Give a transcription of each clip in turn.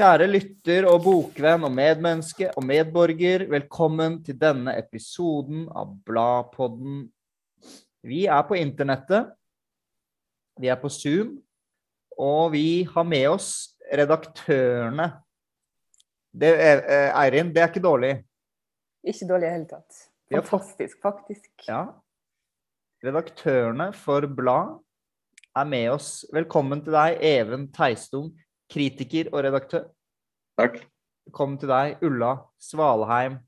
Kjære lytter og bokvenn og medmenneske og medborger, velkommen til denne episoden av Bladpodden. Vi er på internettet, vi er på Zoom, og vi har med oss redaktørene. Det, er- eh, Eirin, det er ikke dårlig. Ikke dårlig i det hele tatt. Fantastisk, faktisk. Ja. Redaktørene for Blad er med oss. Velkommen til deg, Even Teistung, kritiker og redaktør. Takk. Velkommen til deg, Ulla Svalheim,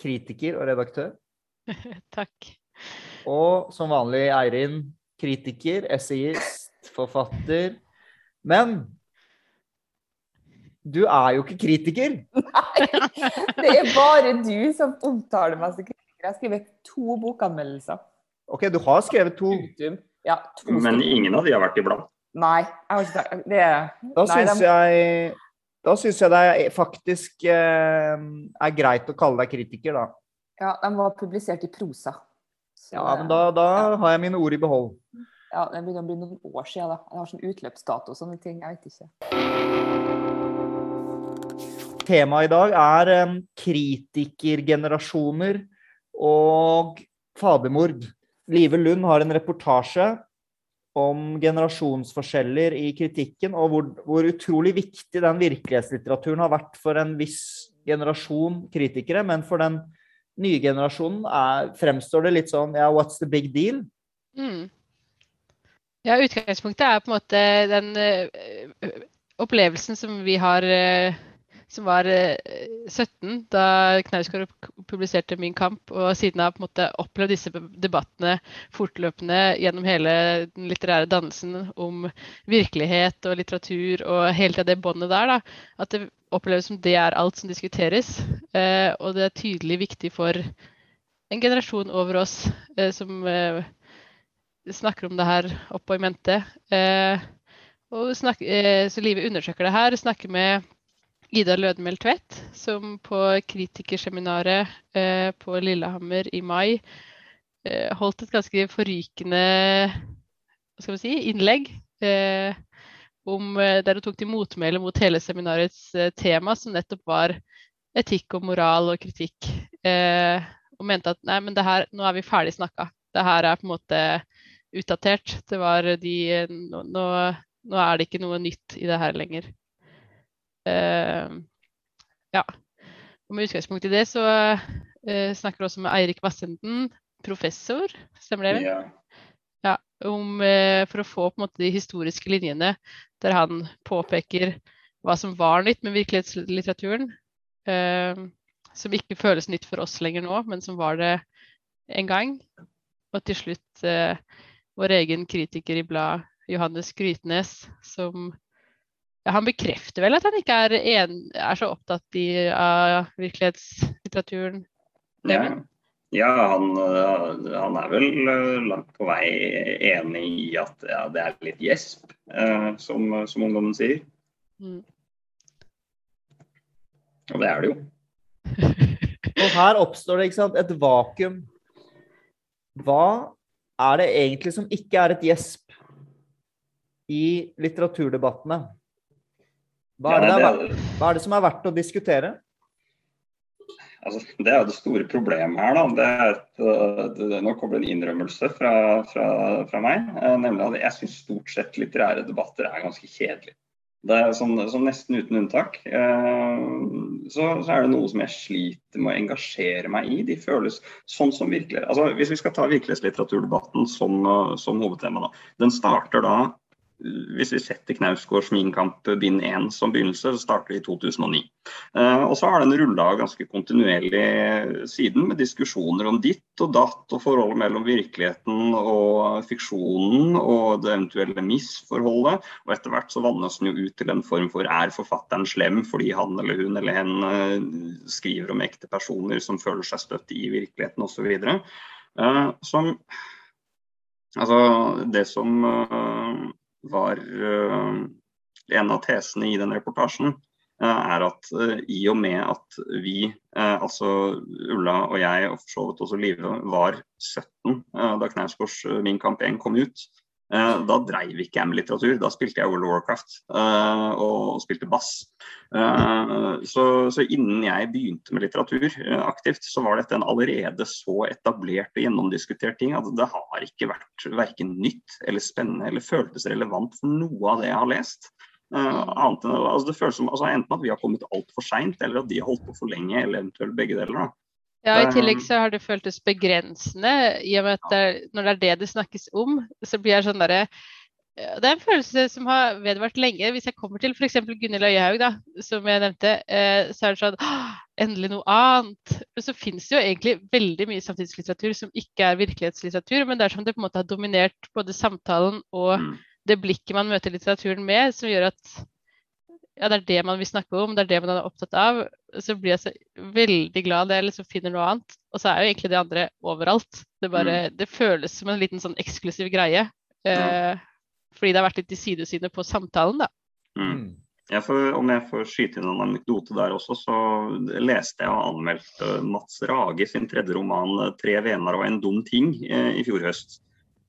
kritiker og redaktør. Takk. Og som vanlig Eirin, kritiker, essayist, forfatter. Men du er jo ikke kritiker. Nei, Det er bare du som omtaler meg som kritiker. Jeg har skrevet to bokanmeldelser. Ok, du har skrevet to. Ja, to Men ingen av de har vært i blad. Nei, det. det Da syns jeg da syns jeg det er faktisk eh, er greit å kalle deg kritiker, da. Ja, de var publisert i prosa. Så Ja, men da, da har jeg mine ord i behold. Ja, det begynner å bli noen år siden, da. Jeg har sånn utløpsdato og sånne ting. Jeg vet ikke. Temaet i dag er eh, kritikergenerasjoner og fadermord. Live Lund har en reportasje om generasjonsforskjeller i kritikken, og hvor, hvor utrolig viktig den virkelighetslitteraturen har vært for en viss generasjon kritikere. Men for den nye generasjonen er, fremstår det litt sånn ja, what's the big deal? Mm. Ja, utgangspunktet er på en måte den eh, opplevelsen som vi har eh, som var eh, 17 da Knausgård publiserte Min kamp, og siden har på en måte opplevd disse debattene fortløpende gjennom hele den litterære dannelsen om virkelighet og litteratur og hele tida det båndet der. da, At det oppleves som det er alt som diskuteres. Eh, og det er tydelig viktig for en generasjon over oss eh, som eh, snakker om det her oppå i mente. Eh, og snakker, eh, så Live undersøker det her. Snakker med Ida Lødemel Tvedt, som på kritikerseminaret eh, på Lillehammer i mai eh, holdt et ganske forrykende si, innlegg. Eh, om, der hun tok til motmæle mot hele seminarets tema, som nettopp var etikk og moral og kritikk. Og mente at nei, men det her, nå er vi ferdig snakka. Det her er på en måte utdatert. Det var de nå, nå, nå er det ikke noe nytt i det her lenger. Eh, ja. Og med utgangspunkt i det så eh, snakker vi også med Eirik Vassenden, professor, stemmer det? Ja. Ja, om, eh, for å få på en måte de historiske linjene der han påpeker hva som var nytt med virkelighetslitteraturen. Som ikke føles nytt for oss lenger nå, men som var det en gang. Og til slutt vår egen kritiker i bladet, Johannes Grytnes, som ja, Han bekrefter vel at han ikke er, en, er så opptatt i, av virkelighetslitteraturen. Ja, ja han, øh, han er vel øh, langt på vei enig i at ja, det er litt gjesp, øh, som, som ungdommen sier. Mm. Og det er det jo. Og her oppstår det ikke sant, et vakuum. Hva er det egentlig som ikke er et gjesp i litteraturdebattene? Hva er, Ja, det det- hva er det som er verdt å diskutere? Altså, det er det store problemet her. Da. Det er et, det, det, nå kommer en innrømmelse fra, fra, fra meg. eh, Nemlig at jeg syns stort sett litterære debatter er ganske kjedelige. Det er sånn, sånn Nesten uten unntak. eh, Så, så er det noe som jeg sliter med å engasjere meg i. De føles sånn som virkelig altså Hvis vi skal ta virkelighetslitteraturdebatten som, øh, som hovedtema, da. Den starter da hvis vi setter Knausgårds Min kamp bind 1 som begynnelse, så starter det i 2009. Eh, og så har den rulla ganske kontinuerlig siden, med diskusjoner om ditt og datt og forholdet mellom virkeligheten og fiksjonen og det eventuelle misforholdet. Og etter hvert så vannes den jo ut til en form for er forfatteren slem fordi han eller hun eller hen eh, skriver om ekte personer som føler seg støtt i virkeligheten osv. Eh, som Altså, det som eh, var eh, en av tesene i den reportasjen, eh, er at eh, i og med at vi, altså Ulla og jeg og for så vidt også Live, var 17 eh, da Knausgårds Min kamp 1 kom ut, da dreiv ikke jeg med litteratur, da spilte jeg World of Warcraft uh, og spilte bass. Uh, så, så, innen jeg begynte med litteratur aktivt, så var dette en allerede så etablert og gjennomdiskutert ting at det har ikke vært verken nytt eller spennende eller føltes relevant for noe av det jeg har lest. annet altså det føles som altså Enten at vi har kommet altfor seint, eller at de har holdt på for lenge, eller eventuelt begge deler. da. Ja, I tillegg så har det føltes begrensende, i og med at det, når det er det det snakkes om, så blir jeg sånn derre det er en følelse som har vedvart lenge. Hvis jeg kommer til f.eks. Gunhild Øyehaug, da, som jeg nevnte, eh, så er det sånn Endelig noe annet. Men så finnes det jo egentlig veldig mye samtidslitteratur som ikke er virkelighetslitteratur, men det er som det på en måte har dominert både samtalen og mm. det blikket man møter litteraturen med, som gjør at ja, det er det man vil snakke om, det er det man er opptatt av, så blir jeg så veldig glad det liksom finner noe annet. Og så er jo egentlig det andre overalt. Det, bare, mm. det føles som en liten sånn eksklusiv greie. Eh, fordi det har vært litt i sidesynet på samtalen, da. Mm. mm. Jeg får, om jeg får skyte inn en anekdote der også, så leste jeg og anmeldte Mats Rage sin tredje roman 'Tre vener og en dum ting' eh, i fjor høst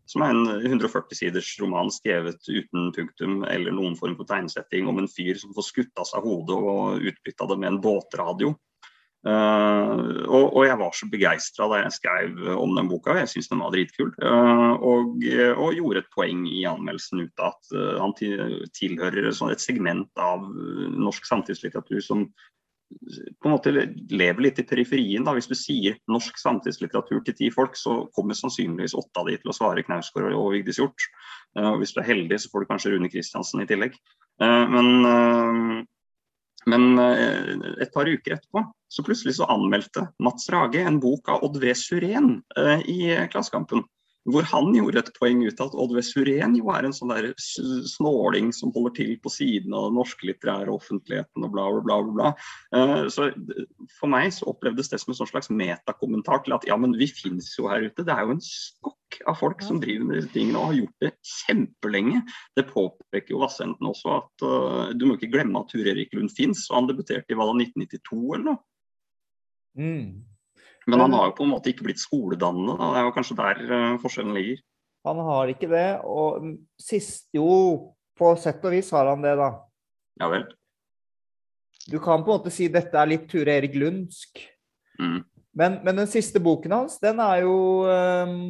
som er en 140 siders roman skrevet uten punktum eller noen form for tegnsetting om en fyr som får skutt av seg hodet og utbytta det med en båtradio. Uh, og, og, jeg var så begeistra da jeg skrev om den boka, jeg syntes den var dritkul. Uh, og, og, gjorde et poeng i anmeldelsen ut av at uh, han tilhører sånn et segment av norsk samtidslitteratur som på en måte lever litt i periferien. da, Hvis du sier norsk samtidslitteratur til ti folk, så kommer sannsynligvis åtte av de til å svare Knausgård og Vigdis Hjorth. Uh, hvis du er heldig, så får du kanskje Rune Kristiansen i tillegg. Uh, men, uh, men et par uker etterpå så plutselig så anmeldte Mats Rage en bok av Odd V. Suren i Klassekampen hvor han gjorde et poeng ut av at Odd V. Suren jo er en sånn der snåling som holder til på siden av den norske litterære offentligheten og bla, bla, bla. bla. Uh, så For meg så opplevdes det som en sånn slags metakommentar til at ja, men vi finnes jo her ute. Det er jo en skokk av folk som driver med disse tingene og har gjort det kjempelenge. Det påpeker jo Vassenden også at uh, du må ikke glemme at Tur Erik Lund fins, og han debuterte i hva da, 1992 eller noe? Mm. Men han har jo på en måte ikke blitt skoledannende. Da. Det er jo kanskje der uh, forskjellen ligger. Han har ikke det. Og sist Jo, på sett og vis har han det, da. Ja vel. Du kan på en måte si dette er litt Ture Erik Lundsk. Mm. Men, men, den siste boken hans, den er jo um,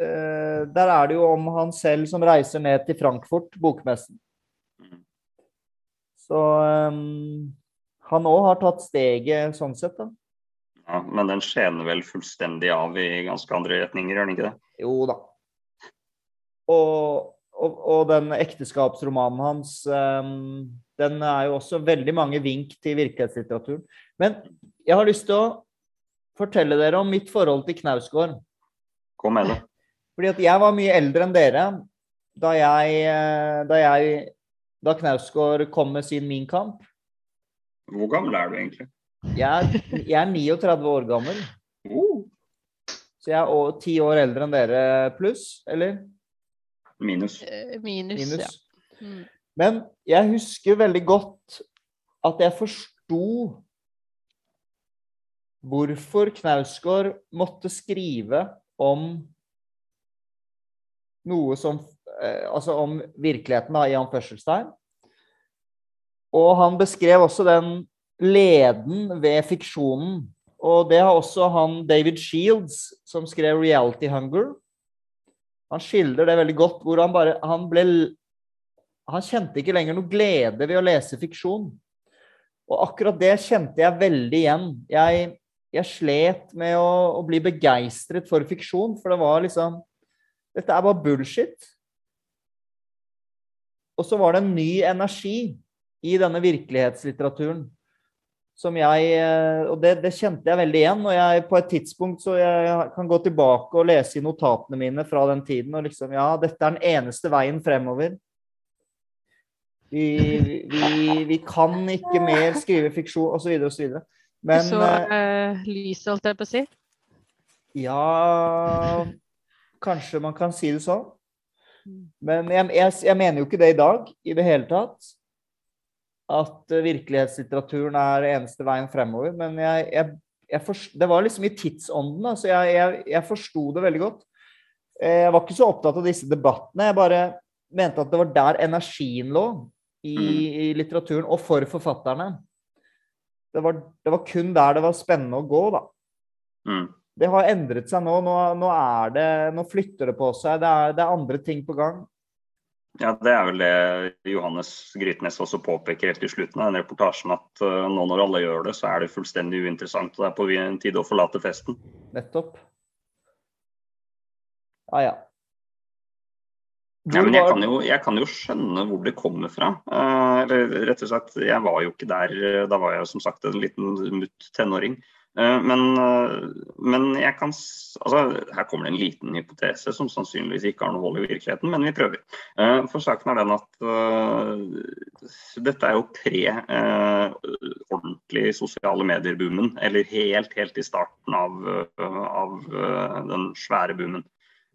uh, Der er det jo om han selv som reiser ned til Frankfurt, bokmessen. Mm. Så um, han òg har tatt steget sånn sett, da. Ja, men den skjener vel fullstendig av i ganske andre retninger, gjør den ikke det? Jo da. Og, og, og den ekteskapsromanen hans, um, den er jo også veldig mange vink til virkelighetslitteraturen. Men jeg har lyst til å fortelle dere om mitt forhold til Knausgård. Kom med det. Fordi at jeg var mye eldre enn dere da jeg, eh, da jeg da Knausgård kom med sin Min kamp. Hvor gammel er du egentlig? Jeg, jeg er 39 år gammel. Uh. Så jeg er ti år eldre enn dere pluss, eller? Minus. Uh, minus, minus. ja. Mm. Men jeg husker veldig godt at jeg forsto hvorfor Knausgård måtte skrive om noe som eh, Altså om virkeligheten, da, i anførselstegn. Og han beskrev også den leden ved fiksjonen. Og det har også han David Shields, som skrev 'Reality Hunger'. Han skildrer det veldig godt, hvor han bare Han ble Han kjente ikke lenger noe glede ved å lese fiksjon. Og akkurat det kjente jeg veldig igjen. Jeg, jeg slet med å, å bli begeistret for fiksjon, for det var liksom Dette er bare bullshit. Og så var det en ny energi i denne virkelighetslitteraturen som jeg eh, Og det, det, kjente jeg veldig igjen. Og jeg på et tidspunkt så jeg kan gå tilbake og lese i notatene mine fra den tiden og liksom Ja, dette er den eneste veien fremover. Vi, vi, vi kan ikke mer skrive fiksjon, osv., osv. Men Så uh, lyset, holdt jeg på å si? Ja Kanskje man kan si det sånn. Men jeg, jeg, jeg mener jo ikke det i dag i det hele tatt at eh, virkelighetslitteraturen er eneste veien fremover. Men jeg, jeg, jeg forst, det var liksom i tidsånden. så jeg, jeg, jeg forsto det veldig godt. Eh, Jeg var ikke så opptatt av disse debattene. Jeg bare mente at det var der energien lå i, i litteraturen, og for forfatterne. Det var, det var kun der det var spennende å gå, da. Mm. Det har endret seg nå. Nå, nå, er det, nå flytter det på seg. Det er, det er andre ting på gang. Ja, Det er vel det Johannes Grytnes også påpeker helt i slutten av den reportasjen, at uh, nå når alle gjør det, så er det fullstendig uinteressant. og Det er på tide å forlate festen. Nettopp. Ja, ja. Ja, men jeg kan, jo, jeg kan, jo, skjønne hvor det kommer fra. Eh, rett og slett, jeg var jo ikke der. Da var jeg som sagt en liten mutt tenåring. Uh, men, uh, men, jeg kan altså, Her kommer det en liten hypotese som sannsynligvis ikke har noe hold i virkeligheten, men vi prøver. for saken er den at dette er jo pre ordentlig sosiale medier-boomen. Eller helt, helt i starten av, av den svære boomen.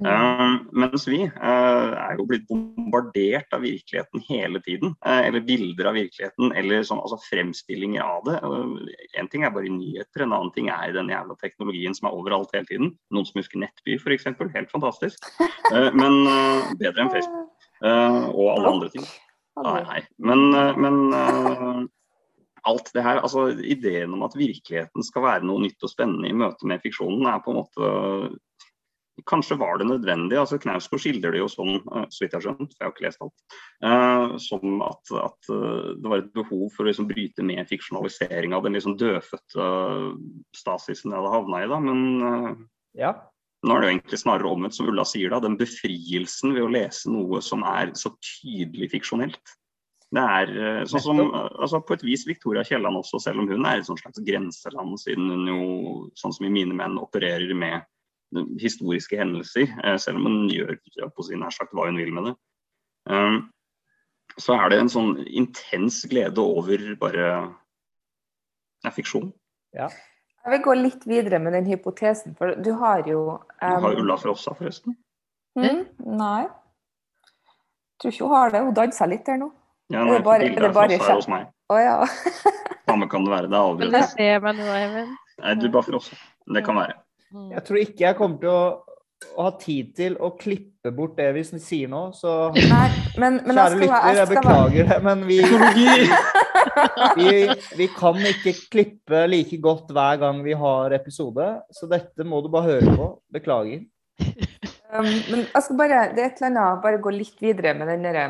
Uh, mens vi uh, er jo blitt bombardert av virkeligheten hele tiden. Uh, eller bilder av virkeligheten, eller sånn, altså fremstillinger av det. en ting er bare nyheter, en annen ting er den jævla teknologien som er overalt hele tiden. Noen som husker Nettby f.eks. Helt fantastisk. men bedre enn Facebook. og alle andre ting. Nei, nei. Men, men alt det her, altså Ideen om at virkeligheten skal være noe nytt og spennende i møte med fiksjonen, er på en måte Kanskje var det nødvendig. altså Knausgård skildrer det jo sånn, eh, så vidt jeg har skjønt, for jeg har ikke lest alt, uh, som at, at, eh, det var et behov for å liksom bryte med fiksjonalisering av den liksom dødfødte stasisen jeg hadde havna i. da, Men ja. nå er det jo egentlig snarere omvendt, som Ulla sier, da, den befrielsen ved å lese noe som er så tydelig fiksjonelt. Det er sånn som, altså På et vis Victoria Kielland også, selv om hun er et slags grenseland, siden hun jo, sånn som i mine menn, opererer med historiske hendelser, eh, selv om hun gjør på sin nær sagt hva hun vil med det. Um, så er det en sånn intens glede over bare ja, fiksjon. Ja. Jeg vil gå litt videre med den hypotesen, for du har jo um... Du har Ulla Frossa, forresten? Mm, nei. Jeg tror ikke hun har det. Hun dansa litt der nå. Ja, nei, er bare, bildet av Frossa er hos meg. Å oh, ja. Samme kan det være. Det er aldri det. ser meg nå. Nei, du bare Frossa. Det kan være. Mm. Jeg tror ikke jeg kommer til å, å, ha tid til å klippe bort det vi sier nå, så Nei, men, men Kjære lytter, jeg, jeg beklager det, men vi, vi, vi, kan ikke klippe like godt hver gang vi har episode, så dette må du bare høre på. Beklager. Um, men jeg skal bare, det er et eller annet, bare gå litt videre med den derre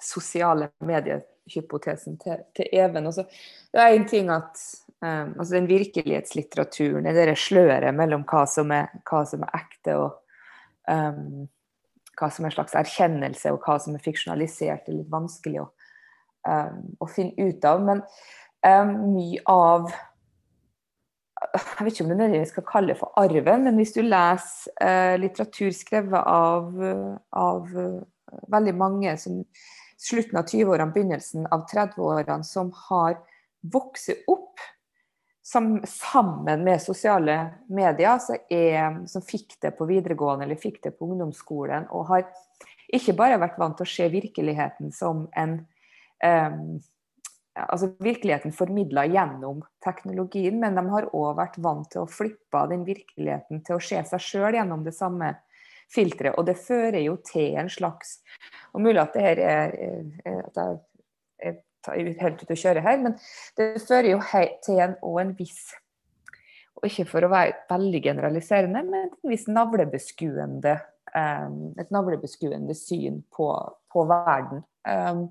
sosiale mediehypotesen til, til Even. Også, det er en ting at Um, altså den virkelighetslitteraturen, det sløret mellom hva som er, hva som er ekte og um, hva som er en slags erkjennelse, og hva som er fiksjonalisert, er litt vanskelig å, um, å finne ut av. Men mye av Jeg vet ikke om det nødvendigvis skal kalle det for arven, men hvis du leser uh, litteratur skrevet av, av uh, veldig mange som slutten av 20-årene, begynnelsen av 30-årene, som har vokst opp sammen med sosiale medier, er, som fikk det på videregående eller fikk det på ungdomsskolen, og har ikke bare vært vant til å se virkeligheten som en um, altså virkeligheten formidla gjennom teknologien, men de har òg vært vant til å flippe den virkeligheten til å se seg sjøl gjennom det samme filteret. Og det fører jo til en slags Og mulig at det her er, at jeg helt ut å kjøre her, men det fører jo til en, og en viss og ikke for å være veldig generaliserende, men en viss navlebeskuende, um, et navlebeskuende syn på, på verden. Um,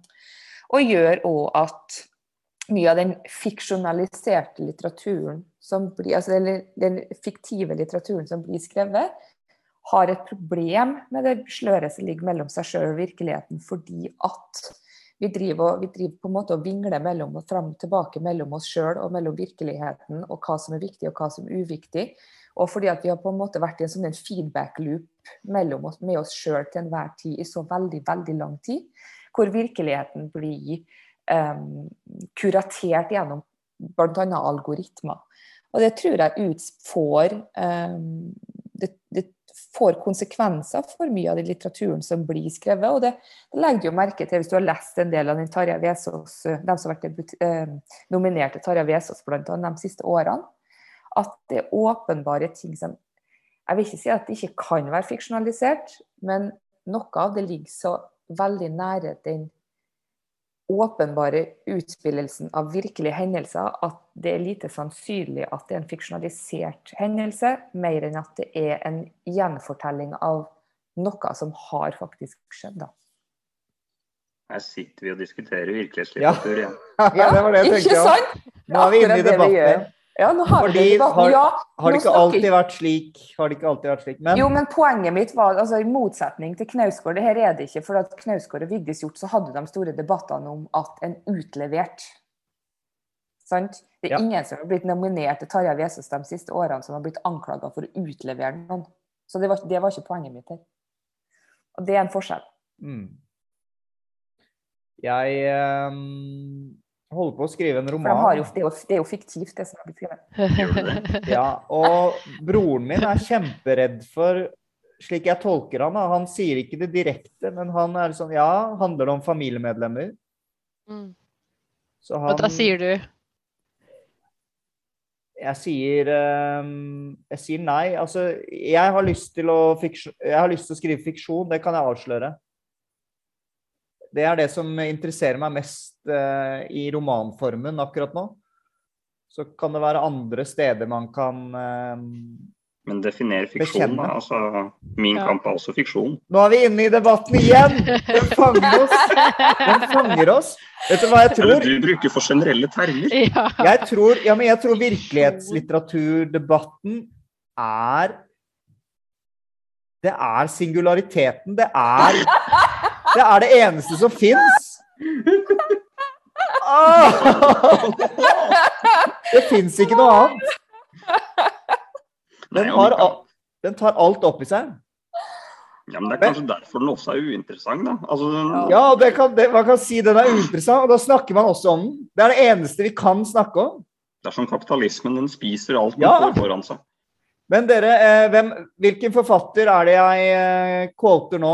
og gjør òg at mye av den fiksjonaliserte litteraturen som blir, altså den, den fiktive litteraturen som blir skrevet, har et problem med det sløret som ligger mellom seg sjøl og virkeligheten, fordi at vi driver, vi driver, på en måte og vingler mellom og fram og tilbake mellom oss sjøl og mellom virkeligheten og hva som er viktig og hva som er uviktig. Og fordi at vi har på en måte vært i en sånn feedback-loop mellom oss, med oss sjøl til enhver tid i så veldig, veldig lang tid, hvor virkeligheten blir um, kuratert gjennom bl.a. algoritmer. Og det tror jeg utfår... um, det, får konsekvenser for mye av den litteraturen som blir skrevet. Og det, det legger du jo merke til hvis du har lest en del av den Tarjei Vesaas, eh, de som har vært eh, nominert til Tarjei Vesaas annet de siste årene. At det er åpenbare ting som Jeg vil ikke si at det ikke kan være fiksjonalisert, men noe av det ligger så veldig nære den åpenbare utspillelsen av virkelige hendelser at det er lite sannsynlig at det er en fiksjonalisert hendelse, mer enn at det er en gjenfortelling av noe som har faktisk skjedd. da. Her sitter vi og diskuterer virkelighetslitteratur igjen. Ja, det var det jeg tenkte. ikke sant? Nå er vi inne i debatten. Ja, nå har Fordi det har- Ja, Har det ikke alltid vært slik? Har det ikke alltid vært slik? Men Jo, men poenget mitt var, altså i motsetning til Knausgård, det her er det ikke, for at Knausgård og Vigdis Hjorth så hadde de store debattene om at en utlevert. Sant? Det er Ja. ingen som har blitt nominert til Tarjei Vesaas de siste årene som har blitt anklaga for å utlevere noen. Så det var, det var ikke poenget mitt her. Og det er en forskjell. mm. Jeg ehm, holder på å skrive en For de roman. har jo, det, er jo, det er jo fiktivt, det som har blitt skrevet. Ja, og broren min er kjemperedd for Slik jeg tolker han, da, han sier ikke det direkte, men han er sånn Ja, handler det om familiemedlemmer? Mm. Så Og da sier du Jeg sier ehm, Jeg sier nei. Altså, jeg har lyst til å fiksjon, Jeg har lyst til å skrive fiksjon, det kan jeg avsløre. Det er det som interesserer meg mest eh, i romanformen akkurat nå. Så kan det være andre steder man kan ehm, Men definere fiksjon, da. Altså, min Ja. kamp er også fiksjon. Nå er vi inne i debatten igjen! Den fanger oss! Den fanger oss. Vet du hva jeg Eller tror? du bruker for generelle termer. Ja. Jeg tror, ja, men jeg tror virkelighetslitteraturdebatten er Det er singulariteten. Det er det, er det eneste som fins. Det fins ikke noe annet. Den, har, den tar alt opp i seg. ja, men det er kanskje derfor den også er uinteressant, da. Altså, den, Ja, det kan, det, man kan si den er uinteressant, og da snakker man også om den. Det er det eneste vi kan snakke om. Det er som kapitalismen, den spiser alt den Ja. får foran seg. Men dere, eh, hvem, hvilken forfatter er det jeg eh, quoter nå?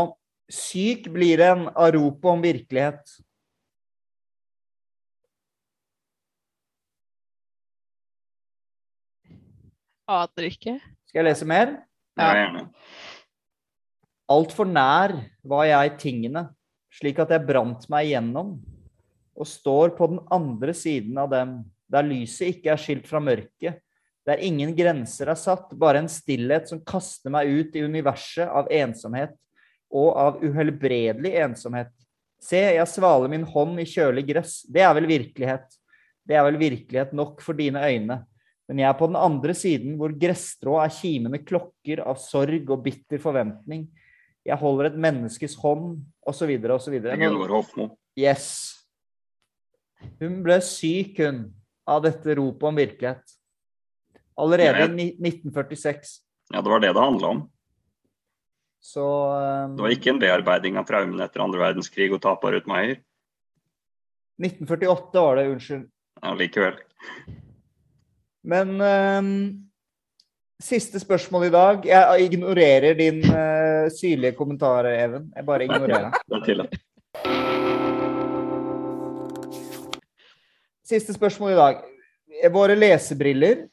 Syk blir en av ropet om virkelighet. Aner ikke. Skal jeg lese mer? Ja, gjerne. Altfor nær var jeg tingene, slik at jeg brant meg igjennom, og står på den andre siden av dem, der lyset ikke er skilt fra mørket, der ingen grenser er satt, bare en stillhet som kaster meg ut i universet av ensomhet og av uhelbredelig ensomhet. Se, jeg svaler min hånd i kjølig gress. Det er vel virkelighet. Det er vel virkelighet nok for dine øyne. Men jeg er på den andre siden, hvor gresstrå er kimende klokker av sorg og bitter forventning. Jeg holder et menneskes hånd, osv., osv. Yes. Hun ble syk, hun, av dette ropet om virkelighet. Allerede i 1946. Ja, det var det det handla om. Så um, Det var ikke en bearbeiding av traumene etter andre verdenskrig og tapet av Ruth Meier. 1948 var det, unnskyld. Ja, likevel. Men um, siste spørsmål i dag. Jeg ignorerer din uh, syrlige kommentar, Even. Jeg bare ignorerer den. Siste spørsmål i dag. Våre lesebriller.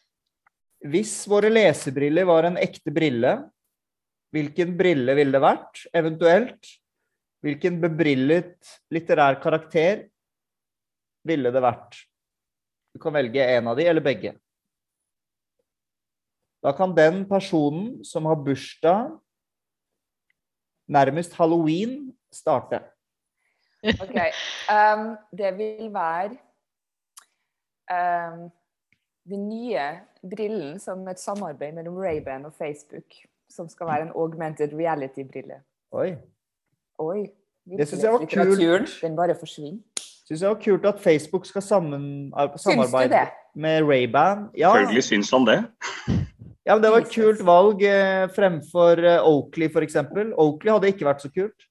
Hvis våre lesebriller var en ekte brille, hvilken brille ville det vært? Eventuelt, hvilken bebrillet litterær karakter ville det vært? Du kan velge en av de, eller begge. Da kan den personen som har bursdag nærmest halloween, starte. OK. Um, det vil være um, den nye brillen som et samarbeid mellom Ray-Ban og Facebook. Som skal være en augmented reality-brille. Oi. Oi. Det synes jeg var kult. Den bare forsvinner. Syns jeg var kult at Facebook skal sammen, Syns du samarbeide det? med Ray-Ban. Ja, Selvfølgelig syns han det. ja, men det var et kult valg eh, fremfor eh, Oakley, f.eks. Oakley hadde ikke vært så kult.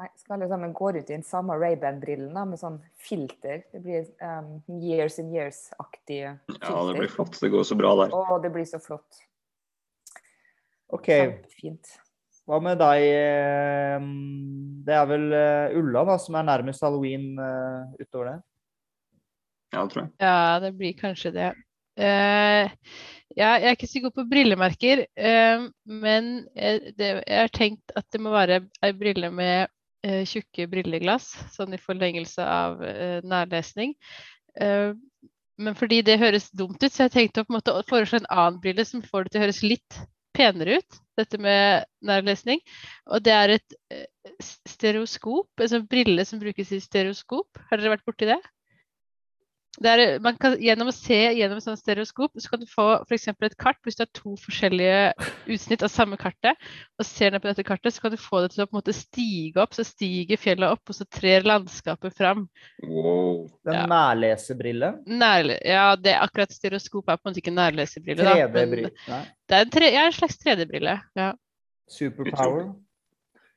Nei, skal alle sammen gå ut i den samme Ray-Ban-brillen med sånn filter. Det blir um, years and years-aktige filter. Ja, det blir flott. Det går så bra der. Å, det blir så flott. OK, Kjempefint. hva med deg? eh, Det er vel eh, Ulla da, som er nærmest halloween eh, utover det? Ja, det tror jeg. Ja, det blir kanskje det. Uh, Ja, jeg er ikke så god på brillemerker, uh, men jeg, det, jeg har tenkt at det må være ei brille med uh, tjukke brilleglass, sånn i forlengelse av nærlesning. Men fordi det høres dumt ut, så jeg tenkte å på en måte foreslå en annen brille som får det til å høres litt penere ut, dette med nærlesning. Og det er et eh, stereoskop, en sånn brille som brukes i stereoskop. Har dere vært borti det? Er, man kan, gjennom å se gjennom et sånt stereoskop, så kan du få f.eks. et kart. Hvis du har to forskjellige utsnitt av samme kartet, og ser ned på dette kartet, så kan du få det til å på en måte stige opp. Så stiger fjellet opp, og så trer landskapet fram. Wow. Den Ja. nærlesebrille. Nær, ja, det akkurat stereoskop er på en måte ikke nærlesebrille, da. Men 3D-brille. Det er en, tre, ja, en slags 3D-brille. Ja. Superpower.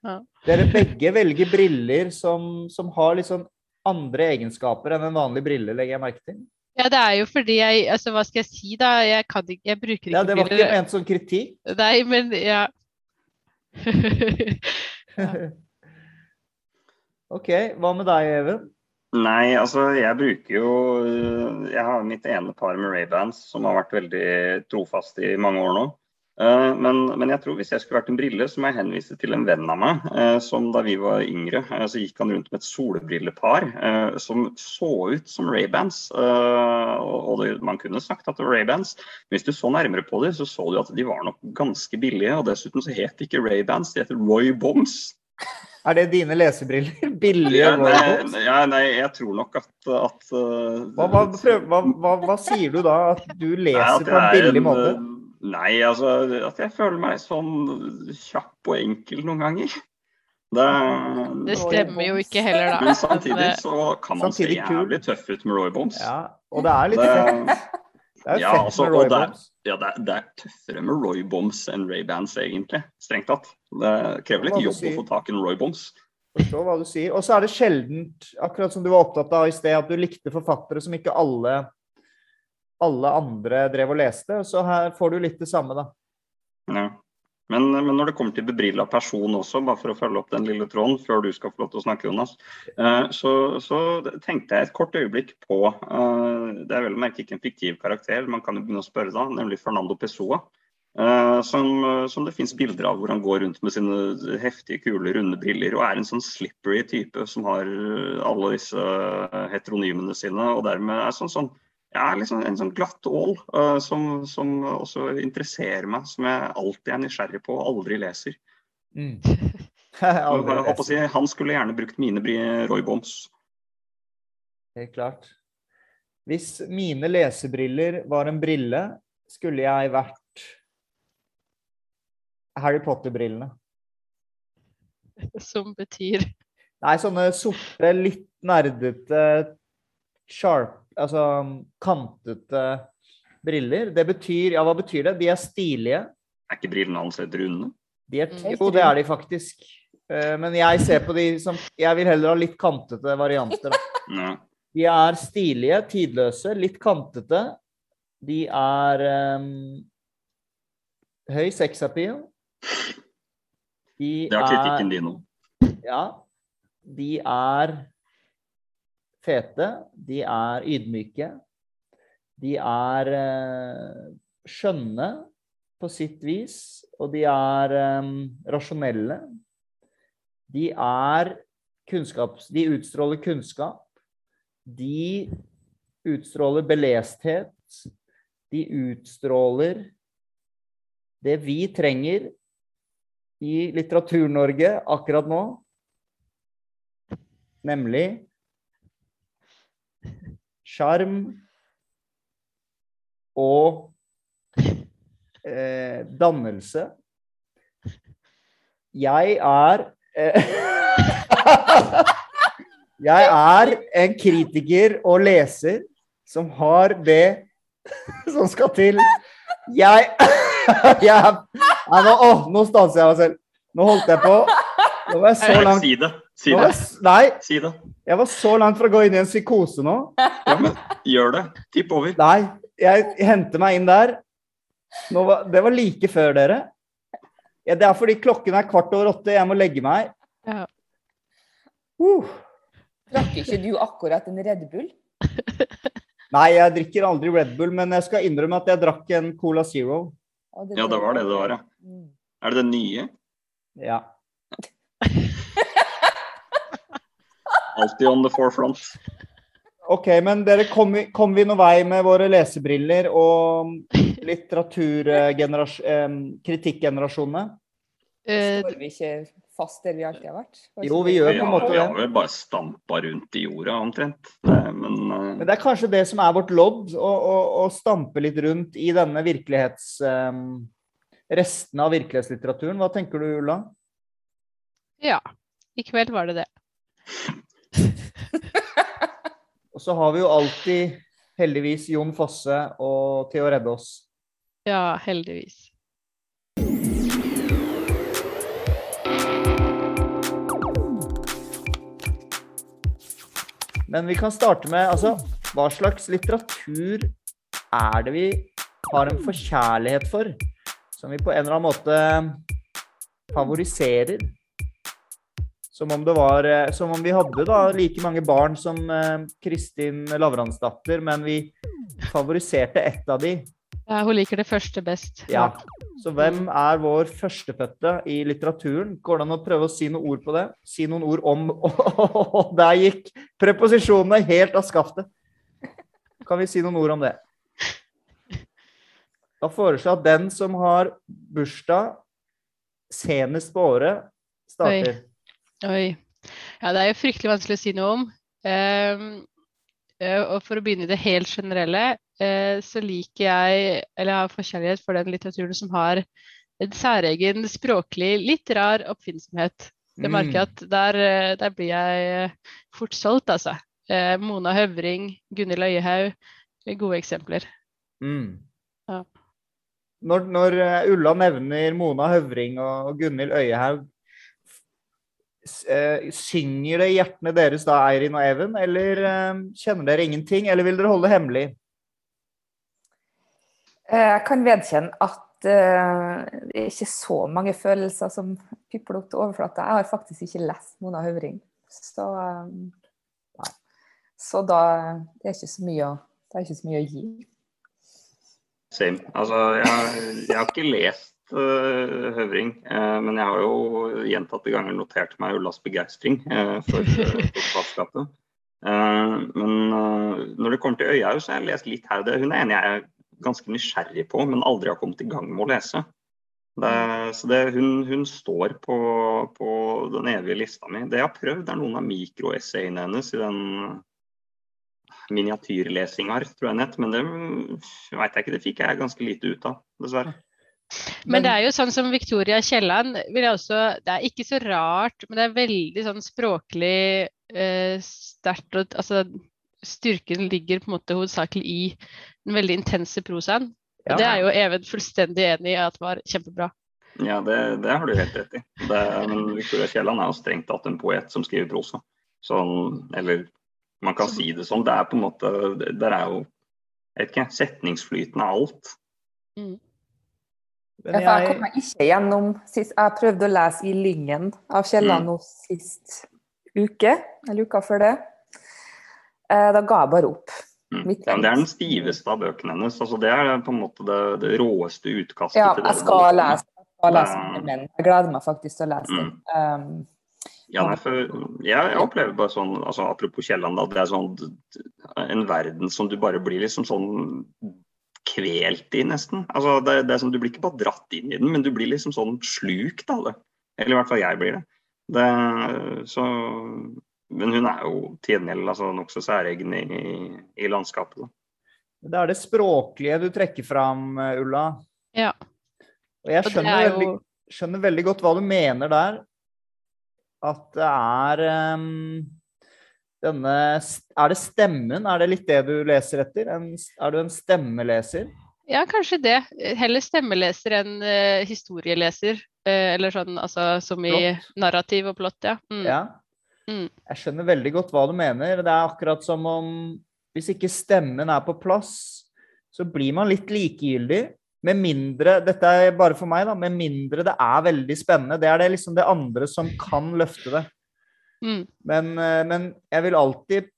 Ja. Dere begge velger briller som, som har litt sånn andre egenskaper enn en vanlig brille, legger jeg merke til. ja, det er jo fordi jeg Altså, hva skal jeg si, da? Jeg, kan ikke, jeg bruker ikke Ja, det var ikke ment som kritikk. Nei, men ja. OK, hva med deg, Even? Nei, altså jeg bruker jo øh, Jeg har mitt ene par med Ray-Bans som har vært veldig trofast i mange år nå. Eh, Men, men jeg tror hvis jeg skulle vært en brille, så må jeg henvise til en venn av meg eh, som da vi var yngre, eh, så gikk han rundt med et solbrillepar som så ut som Ray-Bans. Og det, man kunne sagt at det var Ray-Bans, men hvis du så nærmere på dem, så så du at de var nok ganske billige. Og dessuten så het de ikke Ray-Bans, de heter Roy Bombs. Er det dine lesebriller? Billige Ja, nei, ja, nei, jeg tror nok at, at Hva, hva, prøv, hva, hva, sier du da? At du Nei, leser at på en billig en, måte? Nei, altså at jeg føler meg sånn kjapp og enkel noen ganger. Det, Det stemmer jo ikke heller, da. men samtidig så kan man Samtidig se kul. jævlig tøff ut med Roy Bombs. Ja, og det er litt. Det, Det er Ja, fett altså, med og Roy det er- Bombs. ja, det, er, det er tøffere med Roy Bombs enn Ray-Bans, egentlig. Strengt tatt. Det krever litt jobb å få tak i en Roy Bombs. Forstår hva du sier. Og så er det sjeldent, akkurat som du var opptatt av i sted, at du likte forfattere som ikke alle, alle andre drev og leste. Så her får du litt det samme, da. Ja. Men, men når det kommer til bebrilla person også, bare for å følge opp den lille tråden før du skal få lov til å snakke, Jonas, eh, så, så tenkte jeg et kort øyeblikk på eh, Det er vel å merke ikke en fiktiv karakter, man kan jo begynne å spørre da, nemlig Fernando Pessoa. eh, som, som det fins bilder av hvor han går rundt med sine heftige, kule, runde briller og er en sånn slippery type som har alle disse heteronymene sine, og dermed er sånn sånn ja, liksom en sånn glatt ål uh, som, som også interesserer meg, som jeg alltid er nysgjerrig på og aldri leser. Mm. Aldri leser. si, han skulle gjerne brukt mine Roy Bombs. Helt klart. Hvis mine lesebriller var en brille, skulle jeg vært Harry Potter-brillene. som betyr Nei, sånne sorte, litt nerdete, sharp Altså kantete briller. Det betyr Ja, hva betyr det? De er stilige. Er ikke brillene hans helt runde? De er, Mm. jo, det er de faktisk. Eh, Men jeg ser på de som Jeg vil heller ha litt kantete varianter. Da. De er stilige, tidløse, litt kantete. De er um, høy sexappeal. De Det har kritikken din òg. Ja. De er fete. De er ydmyke. De er eh, skjønne på sitt vis, og de er eh, rasjonelle. De er kunnskaps... De utstråler kunnskap. De utstråler belesthet. De utstråler det vi trenger i Litteratur-Norge akkurat nå, nemlig sjarm og eh, dannelse. Jeg er eh, Jeg er en kritiker og leser som har det som skal til. Jeg, jeg Nei, nå, å, nå stanser jeg meg selv. Nå holdt jeg på. Nå var jeg så langt Si det. Si det. Nei, Si det. Jeg var så langt fra å gå inn i en psykose nå. Ja, men gjør det. Tipp over. Nei, jeg henter meg inn der. Nå var, det var like før dere. Ja, det er fordi klokken er kvart over åtte, jeg må legge meg. Ja. Uh. Drakk ikke du akkurat en Red Bull? Nei, jeg drikker aldri Red Bull, men jeg skal innrømme at jeg drakk en Cola Zero. Ja, det var det det var, ja. Mm. Er det den nye? Ja. Alltid on the forefront. OK, men dere, kom vi, kom vi noen vei med våre lesebriller og litteraturkritikkgenerasjonene? Eh, Står vi ikke fast der vi alltid har vært? Var Jo, vi gjør på en har, Ja, vi har vel bare stampa rundt i jorda omtrent. Det- Men uh... Men det er kanskje det som er vårt lodd, å, å, å stampe litt rundt i denne virkelighets... Um, restene av virkelighetslitteraturen. Hva tenker du, Ulla? ja. I kveld var det det. Og så har vi jo alltid, heldigvis, Jon Fosse og til å redde oss. Ja, heldigvis. Men vi kan starte med altså, hva slags litteratur er det vi har en forkjærlighet for? Som vi på en eller annen måte favoriserer? Som om det var eh, Som om vi hadde da like mange barn som eh, Kristin Lavransdatter, men vi favoriserte ett av de. Ja, hun liker det første best. Ja. Så hvem er vår førstefødte i litteraturen? Går det an å prøve å si noen ord på det? Si noen ord om Og der gikk preposisjonene helt av skaftet. Kan vi si noen ord om det? Da foreslår jeg at den som har bursdag senest på året, starter. Oi. Ja, det er jo fryktelig vanskelig å si noe om. Eh, og for å begynne i det helt generelle, uh, så liker jeg, eller jeg har forkjærlighet for den litteraturen som har en særegen språklig, litt rar oppfinnsomhet. Det merker jeg at der, eh, der blir jeg fort solgt, altså. Uh, Mona Høvring, Gunhild Øyehaug, eh, gode eksempler. Mm. Ja. Når, når Ulla nevner Mona Høvring og Gunhild Øyehaug, eh, synger det i hjertene deres da, Eirin og Even, eller eh, kjenner dere ingenting, eller vil dere holde det hemmelig? Eh, Jeg kan vedkjenne at eh, det er ikke så mange følelser som pipler opp til overflata. Jeg har faktisk ikke lest Mona Høvring. Så, eh, så da det er ikke så mye å, det er ikke så mye å gi. Same. Altså, jeg, jeg har ikke lest eh, Høvring, eh, men jeg har jo gjentatte ganger notert meg Ullas begeistring uh, for. Eh, men eh, når det kommer til Øyhaug, så har jeg lest litt her og. Hun er enig jeg er ganske nysgjerrig på, men aldri har kommet i gang med å lese. Det, så det, hun, hun står på, på den evige lista mi. Det jeg har prøvd, er noen av mikroessayene hennes i den miniatyrlesinga, tror jeg nett, men det vet jeg ikke, det fikk jeg ganske lite ut av, dessverre. Men det er jo sånn som Victoria Kielland vil jeg også Det er ikke så rart, men det er veldig sånn språklig eh, sterkt og altså Styrken ligger på en måte hovedsakelig i den veldig intense prosaen. Ja. det er jo Even fullstendig enig i at var kjempebra. Ja, det, det har du helt rett i. Det, men Victoria Kielland er jo strengt tatt en poet som skriver prosa. Sånn, eller man kan si det sånn. Det er på en måte Der er jo jeg vet ikke, setningsflyten av alt. Men jeg jeg, kom meg ikke gjennom sist. Jeg prøvde å lese i Lyngen av Kielland Mm. sist uke, eller uka før det. Eh, Da ga jeg bare opp. Mm. Ja, det er den stiveste av bøkene hennes. altså Det er på en måte det, det råeste utkastet Ja, til det. jeg skal lese, jeg skal lese den, men jeg gleder meg faktisk til å lese den. Mm. Um, Ja, nei, for jeg, jeg opplever bare sånn, altså Apropos Kielland, at det er sånn en verden som du bare blir liksom sånn kvelt i, nesten. Altså, det, det er sånn, Du blir ikke bare dratt inn i den, men du blir liksom sånn slukt av det. Eller i hvert fall jeg blir det. det så, men hun er jo til gjengjeld altså, nokså særegen i, i landskapet. Da. det er det språklige du trekker fram, Ulla. Ja. Og jeg skjønner, er jo- veldig, skjønner veldig godt hva du mener der. At det er em, denne Er det stemmen? Er det litt det du leser etter? En, er du en stemmeleser? Ja, kanskje det. Heller stemmeleser enn uh, historieleser. Uh, eller sånn altså som i Plott. narrativ og plott, ja. Mm. Ja. Mm. Jeg skjønner veldig godt hva du mener. Det er akkurat som om hvis ikke stemmen er på plass, så blir man litt likegyldig. Med mindre Dette er bare for meg, da. Med mindre det er veldig spennende. Det er det liksom det andre som kan løfte det. Mm. Men, eh, men jeg vil alltid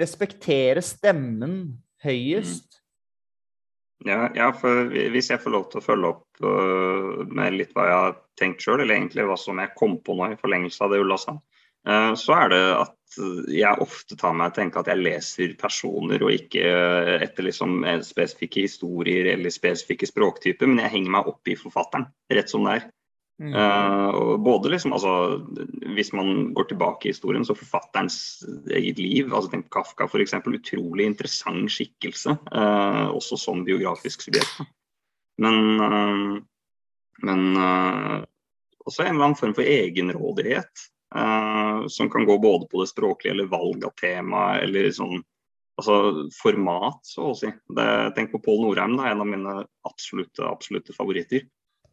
respektere stemmen høyest? Ja, ja, for hvis jeg får lov til å følge opp uh, med litt hva jeg har tenkt sjøl, eller egentlig hva som jeg kom på nå i forlengelse av det Ulla sa, uh, så er det at jeg ofte tar meg til å tenke at jeg leser personer og ikke etter liksom spesifikke historier eller spesifikke språktyper, men jeg henger meg opp i forfatteren, rett som det er. Uh, både liksom, altså, Hvis man går tilbake i historien, så forfatterens eget liv. altså tenk Kafka f.eks. Utrolig interessant skikkelse, uh, også som biografisk subjekt. Men, uh, men også en eller annen form for egenrådighet. som kan gå både på det språklige eller valg av tema eller sånn altså format, så å si. Det, tenk på Pål Norheim, da, en av mine absolutte, absolutte favoritter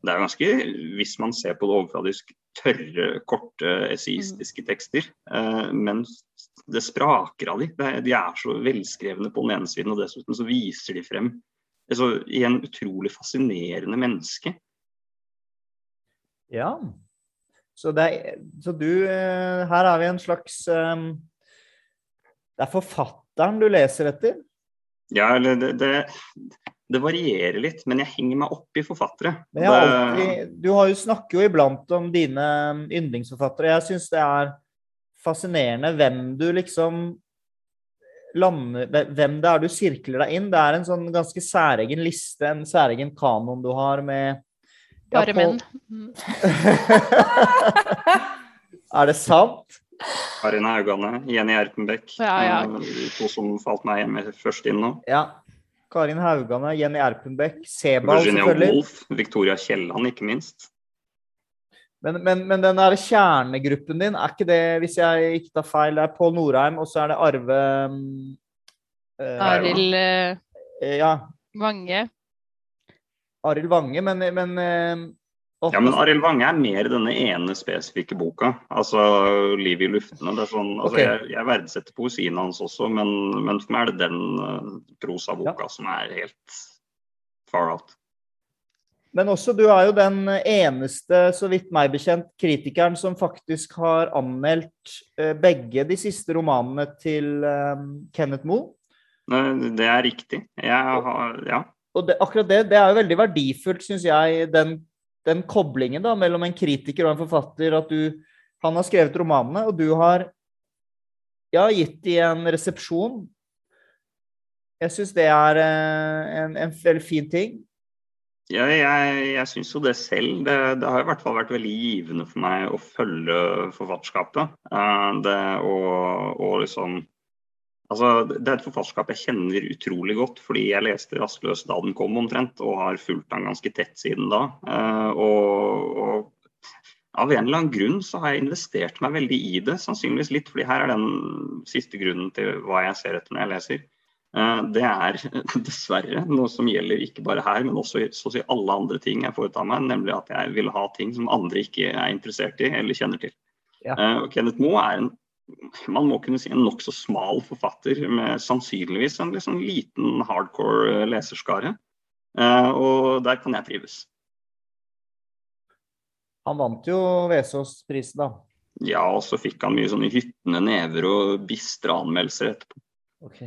det er ganske, hvis man ser på det overfladisk, tørre, korte esaistiske mm. tekster. Eh, men det spraker av de. De er så velskrevne på den ene siden, og dessuten så viser de frem altså, i en utrolig fascinerende menneske. Ja. Så, er, så du eh, Her har vi en slags um, Det er forfatteren du leser etter? Ja, eller det, det det varierer litt, men jeg henger meg opp i forfattere. Alltid, du har jo snakker jo iblant om dine yndlingsforfattere. Jeg syns det er fascinerende hvem du liksom lander Hvem det er du sirkler deg inn. Det er en sånn ganske særegen liste, en særegen kanon du har med ja, Bare menn. er det sant? Karin Haugane, Jenny Erpenbeck. Ja, ja. To som falt meg hjemme først inn nå. Ja, Karin Haugane, Jenny Erpenbeck, Sebald selvfølgelig. Wolf, Victoria Kielland, ikke minst. Men, men, men, den der kjernegruppen din, er ikke det, hvis jeg ikke tar feil, det er Pål Norheim, og så er det Arve uh, Arild uh, ja. Vange. Arild Vange, men, men uh, ja, men Arild Vange er mer denne ene spesifikke boka. Altså 'Liv i luftene'. Det er sånn, altså, okay. jeg, jeg, verdsetter poesien hans også, men, men, for meg er det den uh, prosaboka ja. som er helt far out. Men også, du er jo den eneste, så vidt meg bekjent, kritikeren som faktisk har anmeldt uh, begge de siste romanene til uh, Kenneth Moe. Det er riktig. Jeg har Ja. Og det, akkurat det, det er jo veldig verdifullt, syns jeg, den den koblingen da, mellom en kritiker og en forfatter. At du Han har skrevet romanene, og du har ja, gitt de en resepsjon. Jeg syns det er eh, en, en veldig fin ting. Ja, jeg, jeg syns jo det selv. Det, det, har i hvert fall vært veldig givende for meg å følge forfatterskapet. Uh, det og, og liksom Altså, det er et forfatterskap jeg kjenner utrolig godt, fordi jeg leste 'Rastløs' da den kom omtrent, og har fulgt den ganske tett siden da. Uh, og, og, av en eller annen grunn så har jeg investert meg veldig i det, sannsynligvis litt fordi her er den siste grunnen til hva jeg ser etter når jeg leser. Uh, det er dessverre noe som gjelder ikke bare her, men også så å si alle andre ting jeg foretar meg, nemlig at jeg vil ha ting som andre ikke er interessert i eller kjenner til. Ja. Uh, Kenneth Moe er en man må kunne si en nokså smal forfatter med sannsynligvis en liksom liten hardcore leserskare. Eh, og der kan jeg trives. Han vant jo Vesaas-prisen, da. Ja, og så fikk han mye sånne hyttende never og bistre anmeldelser etterpå. Ok,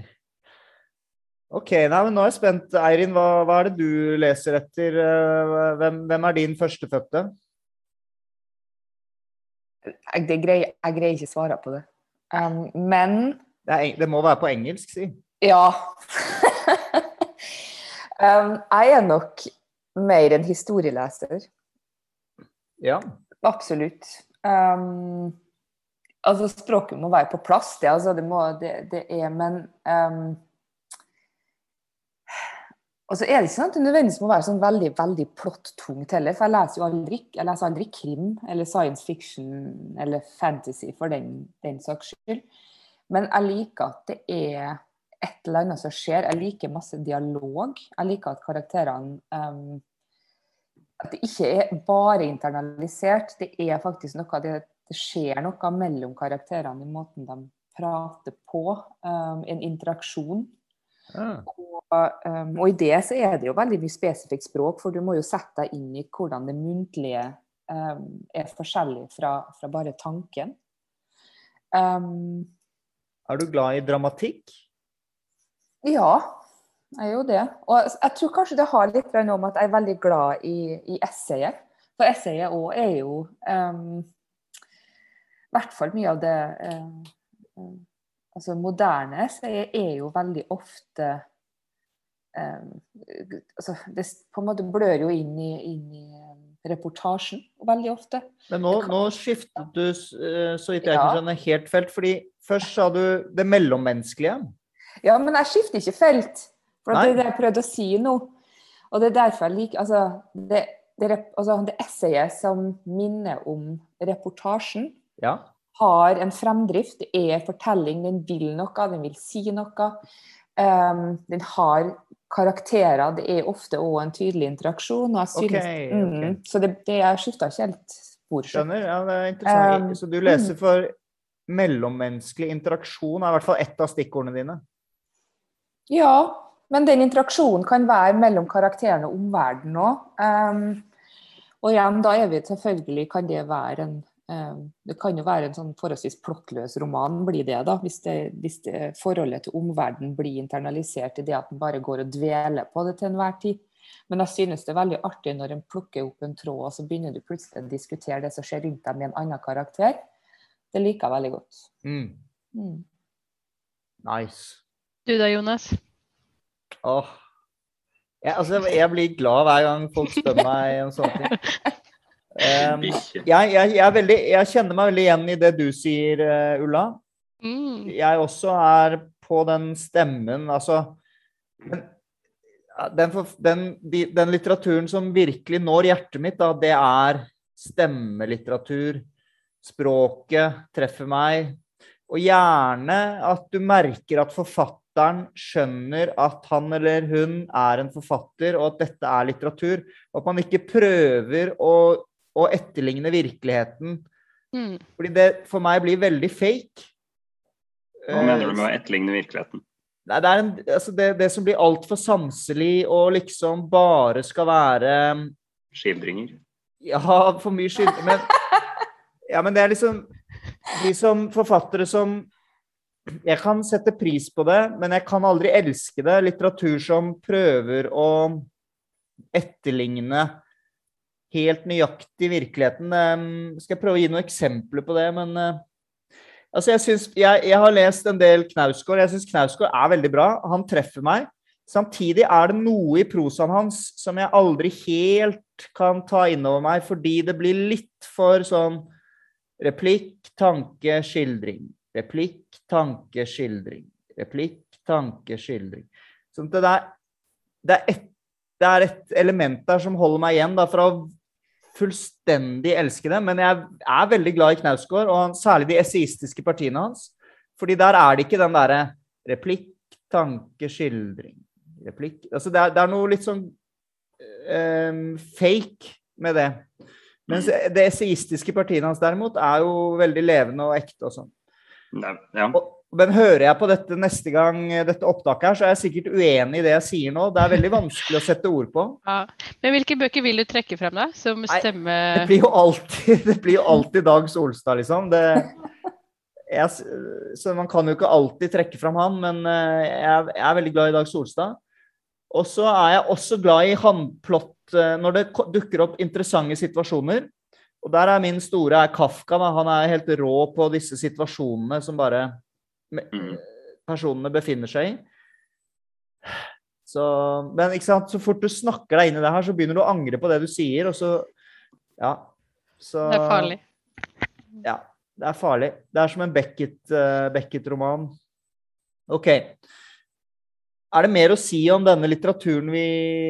okay nei, men nå er jeg spent. Eirin, hva, hva, er det du leser etter? Eh, hvem, hvem er din førstefødte? Jeg, greier, jeg greier ikke svare på det. Um, men det, er, det, må være på engelsk, si. Ja. um, jeg er nok mer en historieleser. Ja. Absolutt. Um, altså, språket må være på plass, det, altså, det, må, det, er Men um, og så er det ikke sånn at det nødvendigvis må være sånn veldig veldig plott-tungt heller. For jeg leser jo aldri, jeg leser aldri krim eller science fiction eller fantasy for den, den saks skyld. Men jeg liker at det er et eller annet som skjer. Jeg liker masse dialog. Jeg liker at karakterene um, At det ikke er bare internalisert. Det er faktisk noe det, det skjer noe mellom karakterene i måten de prater på. Um, en interaksjon. Ah. Og, um, og, i det så er det jo veldig mye spesifikt språk, for du må jo sette deg inn i hvordan det muntlige um, er forskjellig fra, fra bare tanken. Um, er du glad i dramatikk? Ja. jeg er jo det. Og jeg tror kanskje det har litt noe om at jeg er veldig glad i, i essayet. For essayet òg er jo I hvert fall mye av det um, Altså moderne essayet er jo veldig ofte um, altså Det på en måte blør jo inn i, inn i reportasjen veldig ofte. Men nå, nå skiftet du, eh, så vidt jeg kan skjønne, helt felt. fordi først sa du det mellommenneskelige. Ja, men jeg skifter ikke felt. For det er det jeg prøvde å si nå. Og det er derfor jeg liker Altså, det, det, altså, det essayet som minner om reportasjen, ja. Har en fremdrift. Det er fortelling, den vil noe, den vil si noe. Um, den har karakterer. Det er ofte òg en tydelig interaksjon. Synes, okay, okay. Mm, så det, det er skifta ikke helt spor. Skjønner. Ja, det er interessant. Um, så du leser mm. for mellommenneskelig interaksjon er i hvert fall ett av stikkordene dine? Ja, men den interaksjonen kan være mellom karakterene og omverdenen òg. Um, og igjen, da er vi selvfølgelig Kan det være en Det kan jo være en sånn forholdsvis plottløs roman, blir det da. Hvis, det, hvis det, forholdet til omverdenen blir internalisert i det at en bare går og dveler på det til enhver tid. Men jeg synes det er veldig artig når en plukker opp en tråd, og så begynner du plutselig å diskutere det som skjer rundt deg med en annen karakter. Det liker jeg veldig godt. Mm. Mm. Nice. Du da, Jonas? Åh. Jeg, altså, jeg blir glad hver gang folk spør meg om sånne ting. Um, jeg, jeg, jeg, veldig, jeg, kjenner meg veldig igjen i det du sier, uh, Ulla. Mm. Jeg også er på den stemmen, altså den, den, den, den, litteraturen som virkelig når hjertet mitt, da, det er stemmelitteratur. Språket treffer meg. Og gjerne at du merker at forfatteren skjønner at han eller hun er en forfatter, og at dette er litteratur. Og at man ikke prøver å, å etterligne virkeligheten. Mm. Fordi det for meg blir veldig fake. Hva mener du med å etterligne virkeligheten? Nei, det, er en, altså det, det som blir altfor sanselig og liksom bare skal være Skildringer? Ja, for mye skildringer. Men, ja, men det er liksom De som forfattere som jeg kan sette pris på det, men jeg kan aldri elske det. Litteratur som prøver å etterligne helt nøyaktig virkeligheten. Um, skal jeg prøve å gi noen eksempler på det, men uh, altså jeg, synes, jeg, jeg, har lest en del Knausgård. Jeg syns Knausgård er veldig bra. Han treffer meg. Samtidig er det noe i prosaen hans som jeg aldri helt kan ta innover meg, fordi det blir litt for sånn replikk, tanke, skildring Replikk, tanke, skildring. Replikk, tanke, skildring. Så det, er, det, er et, det er et element der som holder meg igjen da, fra å fullstendig elske det. Men jeg er veldig glad i Knausgård, og særlig de esaistiske partiene hans. Fordi der er det ikke den derre replikk, tanke, skildring. Replikk Altså det er, det er noe litt sånn um, fake med det. Mens det esaistiske partiene hans derimot er jo veldig levende og ekte og sånn. Ja. ja. Men hører jeg på dette neste gang dette opptaket her, så er jeg sikkert uenig i det jeg sier nå. Det er veldig vanskelig å sette ord på. Ja. Men hvilke bøker vil du trekke frem, da? Som stemme... Nei, det blir jo alltid, det blir jo alltid Dag Solstad, liksom. Det, jeg, så man kan jo ikke alltid trekke frem han, men eh, jeg, jeg er veldig glad i Dag Solstad. Og så er jeg også glad i håndplott eh, når det dukker opp interessante situasjoner. Og der er min store er Kafka. Da. Han er helt rå på disse situasjonene som bare. Personene befinner seg i. Så, men ikke sant? så fort du snakker deg inn i det her, så begynner du å angre på det du sier, og så Ja. Så, det er farlig. Ja, det er farlig. Det er som en Beckett-roman. Uh, Beckett OK. Er det mer å si om denne litteraturen vi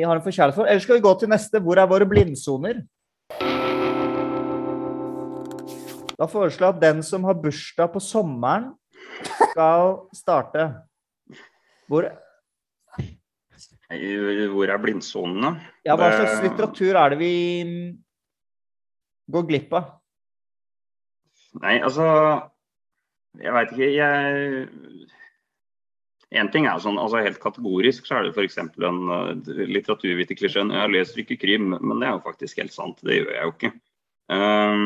har en forkjærlighet for? Eller skal vi gå til neste? Hvor er våre blindsoner? Da foreslår jeg at den som har bursdag på sommeren, skal starte. Hvor Hvor er blindsonene? Ja, hva slags litteratur er det vi går glipp av? Nei, altså Jeg veit ikke. Jeg en ting er sånn, altså Helt kategorisk så er det f.eks. en uh, litteraturviterklisjeen. Jeg har lest ikke krim, men det er jo faktisk helt sant. Det gjør jeg jo ikke. Um,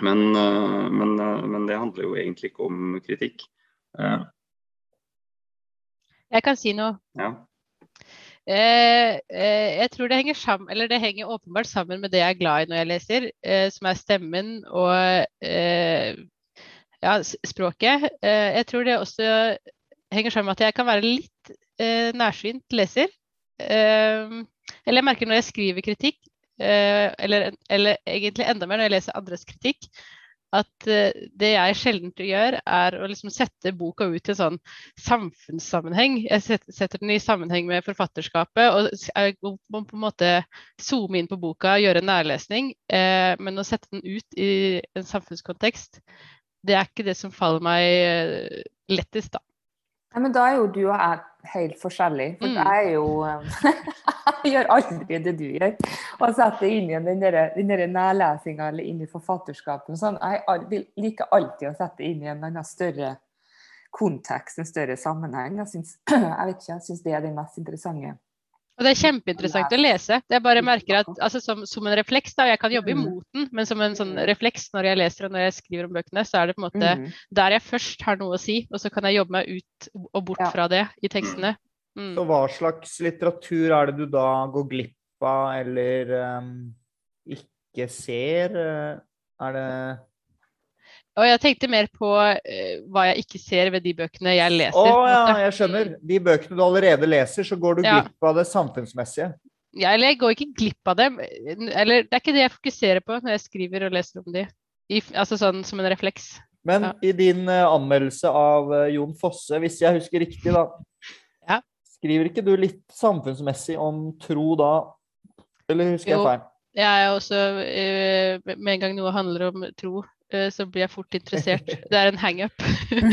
men, eh, men, eh, men, det handler jo egentlig ikke om kritikk. Jeg kan si noe. Ja. Eh, eh, jeg tror det henger sammen, eller det henger åpenbart sammen med det jeg er glad i når jeg leser, eh, som er stemmen og eh, ja, språket. Eh, jeg tror det også henger sammen med at jeg kan være litt eh, nærsynt leser. eller jeg merker når jeg skriver kritikk, eller, eller egentlig enda mer når jeg leser andres kritikk, at uh, det jeg sjelden gjør, er å liksom sette boka ut i en sånn samfunnssammenheng. Jeg setter, den i sammenheng med forfatterskapet og må på en måte zoome inn på boka gjøre nærlesning. Uh, men å sette den ut i en samfunnskontekst, det er ikke det som faller meg lettest, da. Ja, men da er jo du og jeg helt forskjellige. For mm. jeg er jo Jeg gjør aldri det du gjør. Og setter inn igjen den derre nærlesinga eller inn i forfatterskapet. Sånn. Jeg liker alltid å sette inn i en annen større kontekst, en større sammenheng. Jeg, synes, jeg vet ikke, jeg syns det er det mest interessante. Og det er kjempeinteressant å lese. Det jeg bare merker at altså, som, som, en refleks, da, Jeg kan jobbe mm. imot den, men som en sånn refleks når jeg leser og når jeg skriver om bøkene, så er det på en måte mm. der jeg først har noe å si, og så kan jeg jobbe meg ut og bort fra det i tekstene. Mm. Så hva slags litteratur er det du da går glipp av eller um, ikke ser? Er det og jeg tenkte mer på uh, hva jeg ikke ser ved de bøkene jeg leser. Å ja, jeg skjønner. De bøkene du allerede leser, så går du ja. glipp av det samfunnsmessige. Ja, eller jeg går ikke glipp av dem. Eller det er ikke det jeg fokuserer på når jeg skriver og leser om de. I, altså sånn som en refleks. Men ja. i din uh, anmeldelse av uh, Jon Fosse, hvis jeg husker riktig, da. Ja. Skriver ikke du litt samfunnsmessig om tro da? Eller husker jo. jeg feil? Jeg er også, med en gang noe handler om tro, så blir jeg fort interessert. Det er en hangup.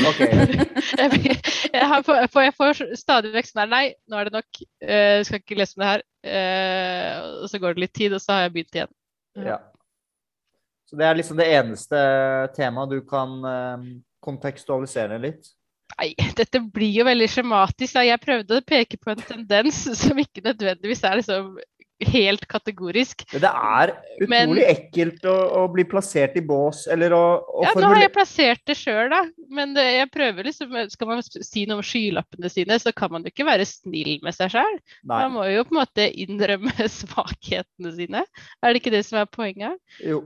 Okay. jeg, jeg, får, jeg får stadig vekk sånn her Nei, nå er det nok. Jeg uh, skal ikke lese om det her. Uh, og så går det litt tid, og så har jeg begynt igjen. Ja. Så det er liksom det eneste temaet du kan kontekstualisere litt? Nei, dette blir jo veldig skjematisk. Jeg prøvde å peke på en tendens som ikke nødvendigvis er liksom helt kategorisk. Men det er utrolig men, ekkelt å, å, bli plassert i bås, eller å, å Ja, nå har jeg plassert det sjøl, da. Men det, jeg prøver liksom Skal man si noe om skylappene sine, så kan man jo ikke være snill med seg sjøl. Man må jo på en måte innrømme svakhetene sine. Er det ikke det som er poenget? Jo.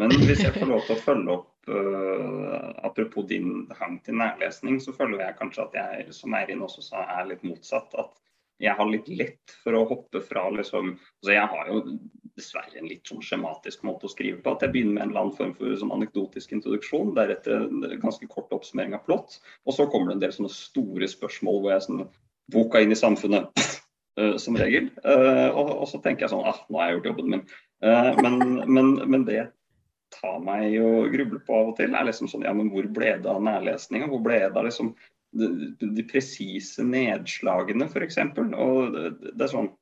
Men hvis jeg får lov til å følge opp uh, apropos din hang til nærlesning, så føler jeg kanskje at jeg, som Eirin også sa, er litt motsatt. At jeg har litt lett for å hoppe fra liksom altså Jeg har jo dessverre en litt sånn skjematisk måte å skrive på. At jeg begynner med en eller annen form for sånn anekdotisk introduksjon, deretter en ganske kort oppsummering av plott. Og så kommer det en del sånne store spørsmål hvor jeg sånn Boka inn i samfunnet, uh, som regel. Uh, og, og, så tenker jeg sånn ah, nå har jeg gjort jobben min. Uh, men, men, men, det tar meg jo gruble på av og til, er liksom sånn ja, men hvor ble det av nærlesninga? Hvor ble det av liksom de, presise nedslagene, f.eks. Og det, er sånn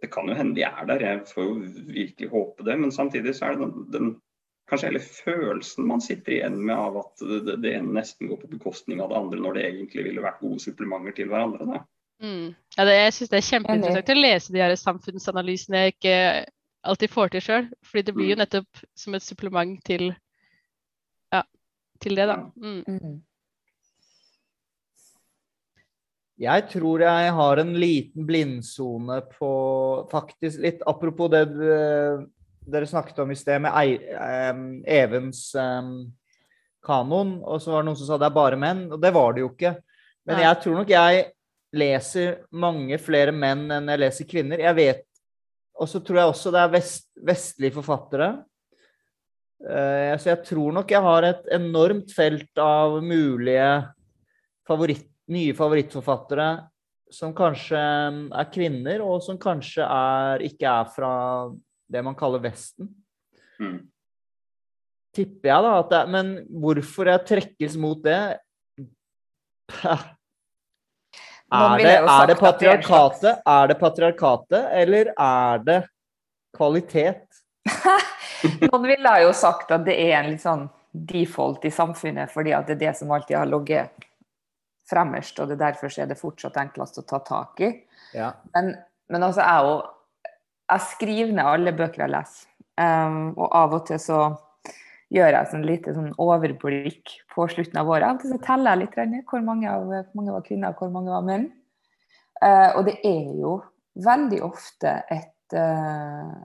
Det kan jo hende de er der, jeg får jo virkelig håpe det. Men samtidig så er det den, den kanskje hele følelsen man sitter igjen med av at det, det, ene nesten går på bekostning av det andre, når det egentlig ville vært gode supplementer til hverandre. Da. Mm. Ja, det, jeg syns det er kjempeinteressant å lese de her samfunnsanalysene jeg ikke alltid får til sjøl. Fordi det blir jo mm. nettopp som et supplement til, ja, til det, da. Mm. mm. Jeg tror jeg har en liten blindsone på Faktisk litt apropos det dere snakket om i sted med Evens kanon. Og så var det noen som sa det er bare menn, og det var det jo ikke. Men jeg tror nok jeg leser mange flere menn enn jeg leser kvinner. Jeg vet Og så tror jeg også det er vest, vestlige forfattere. Uh, så jeg tror nok jeg har et enormt felt av mulige favoritter nye favorittforfattere som kanskje er kvinner, og som kanskje er, ikke er fra det man kaller Vesten. Mm. Tipper jeg, da. At det, men hvorfor jeg trekkes mot det er det, er det patriarkatet? Er det patriarkatet, eller er det kvalitet? Noen ville jo sagt at det er en litt sånn default i samfunnet, fordi at det er det som alltid har ligget fremmest, og det derfor er det fortsatt enklest å ta tak i. Ja. Men, men, altså, jeg òg Jeg skriver ned alle bøker jeg leser, um, og av og til så gjør jeg sånn lite sånn overblikk på slutten av året. Av og til så teller jeg litt hvor mange, av, mange var kvinner, hvor mange var menn. Uh, og det er jo veldig ofte et uh,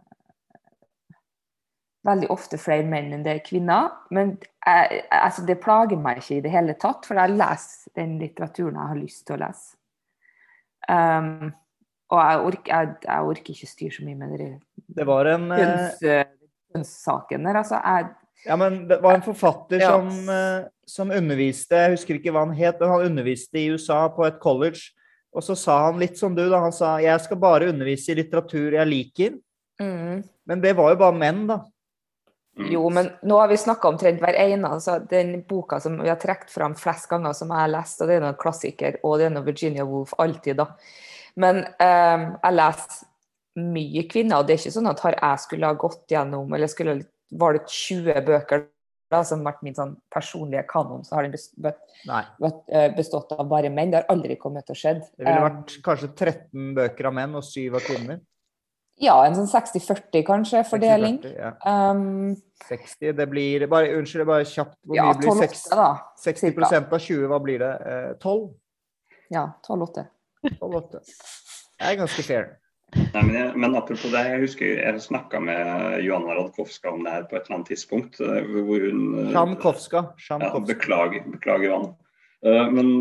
Veldig ofte flere menn enn det er kvinner. Men jeg, altså, det plager meg ikke i det hele tatt, for jeg leser den litteraturen jeg har lyst til å lese. Um, og jeg orker, jeg, jeg orker, ikke styre så mye med det. Det var en kjønnssaken der. Altså, jeg ja, men det var en forfatter ja. som, som, underviste Jeg husker ikke hva han het, men han underviste i USA på et college. Og så sa han litt som du, da. Han sa jeg skal bare undervise i litteratur jeg liker. Mm. Men det var jo bare menn, da. Mm. Jo, men nå har vi snakka omtrent hver ene. Altså, den boka som vi har trukket fram flest ganger, som jeg har lest, og det er noen klassiker, og det er noe Virginia Woolf alltid, da. Men eh, jeg leser mye kvinner, og det er ikke sånn at har jeg skulle ha gått gjennom, eller skulle valgt 20 bøker da, som har vært min sånn personlige kanon, så har den eh, bestått av bare menn. Det har aldri kommet til å skje. Det ville vært um, kanskje 13 bøker av menn og 7 av kvinner? Ja, en sånn 60-40 kanskje, fordeling. 60, ja. um, 60, det blir bare, Unnskyld, bare kjapt. Hvor ja, mye blir 12, 6, da, 60% av 20, hva blir det? Eh, 12? Ja, 12-8. 12-8. Det er ganske fair. Nei, men, jeg, men, apropos det, jeg husker jeg snakka med Johanna Radkowska om det her på et eller annet tidspunkt. Eh, hvor hun Shamkowska. Ja, beklager, beklager Joanna. Eh, men,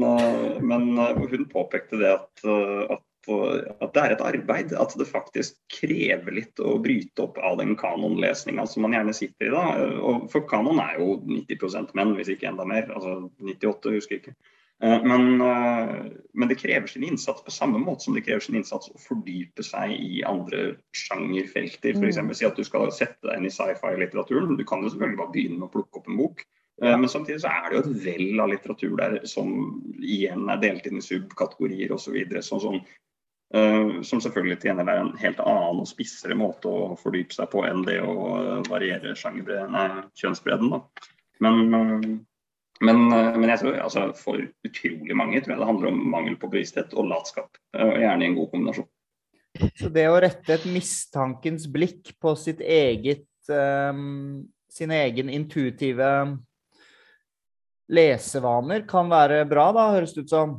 men hun påpekte det at, at at det er et arbeid. At det faktisk krever litt å bryte opp av den kanonlesninga som man gjerne sitter i. da. Og for kanon er jo 90% menn, hvis ikke enda mer. Altså 98, husker jeg ikke. Eh, men, eh, men, det krever sin innsats på samme måte som det krever sin innsats å fordype seg i andre sjangerfelter. F.eks. Mm. si at du skal sette deg inn i sci-fi-litteraturen. Du kan jo selvfølgelig bare begynne med å plukke opp en bok. Eh, men samtidig så er det jo et vell av litteratur der som igjen er delt inn i subkategorier osv. Så sånn som Uh, som selvfølgelig til gjengjeld er en helt annen og spissere måte å fordype seg på enn det å variere variere nei, kjønnsbredden. Da. Men, uh, men, men, jeg tror altså, for utrolig mange tror jeg det handler om mangel på bevissthet og latskap. og gjerne i en god kombinasjon. Så det å rette et mistankens blikk på sitt eget um, sin egen intuitive lesevaner kan være bra, da, høres det ut som?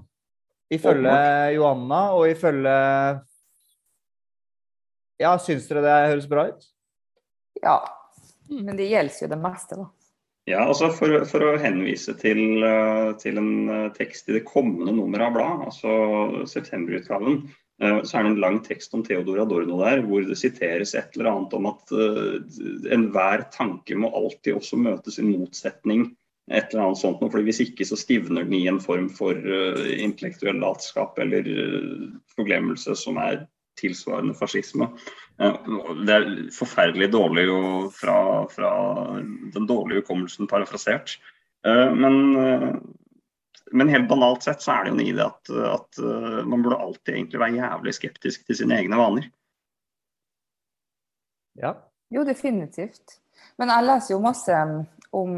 Ifølge Johanna, og ifølge Ja, syns dere det høres bra ut? Ja. Men det gjelder jo det meste, da. Ja, altså for, for å henvise til, eh, til, en eh, tekst i det kommende nummeret av bladet, altså septemberutgaven, eh, så er det en lang tekst om Theodor Adorno der, hvor det siteres et eller annet om at enhver tanke må alltid også møte sin motsetning et eller annet sånt noe, fordi Hvis ikke så stivner den i en form for uh, intellektuell latskap eller uh, forglemmelse som er tilsvarende fascisme. Uh, det er forferdelig dårlig og fra, fra den dårlige hukommelsen parafrasert. men, men, helt banalt sett så er det jo i det at, at man burde alltid egentlig være jævlig skeptisk til sine egne vaner. Ja. Jo, definitivt. Men jeg leser jo masse om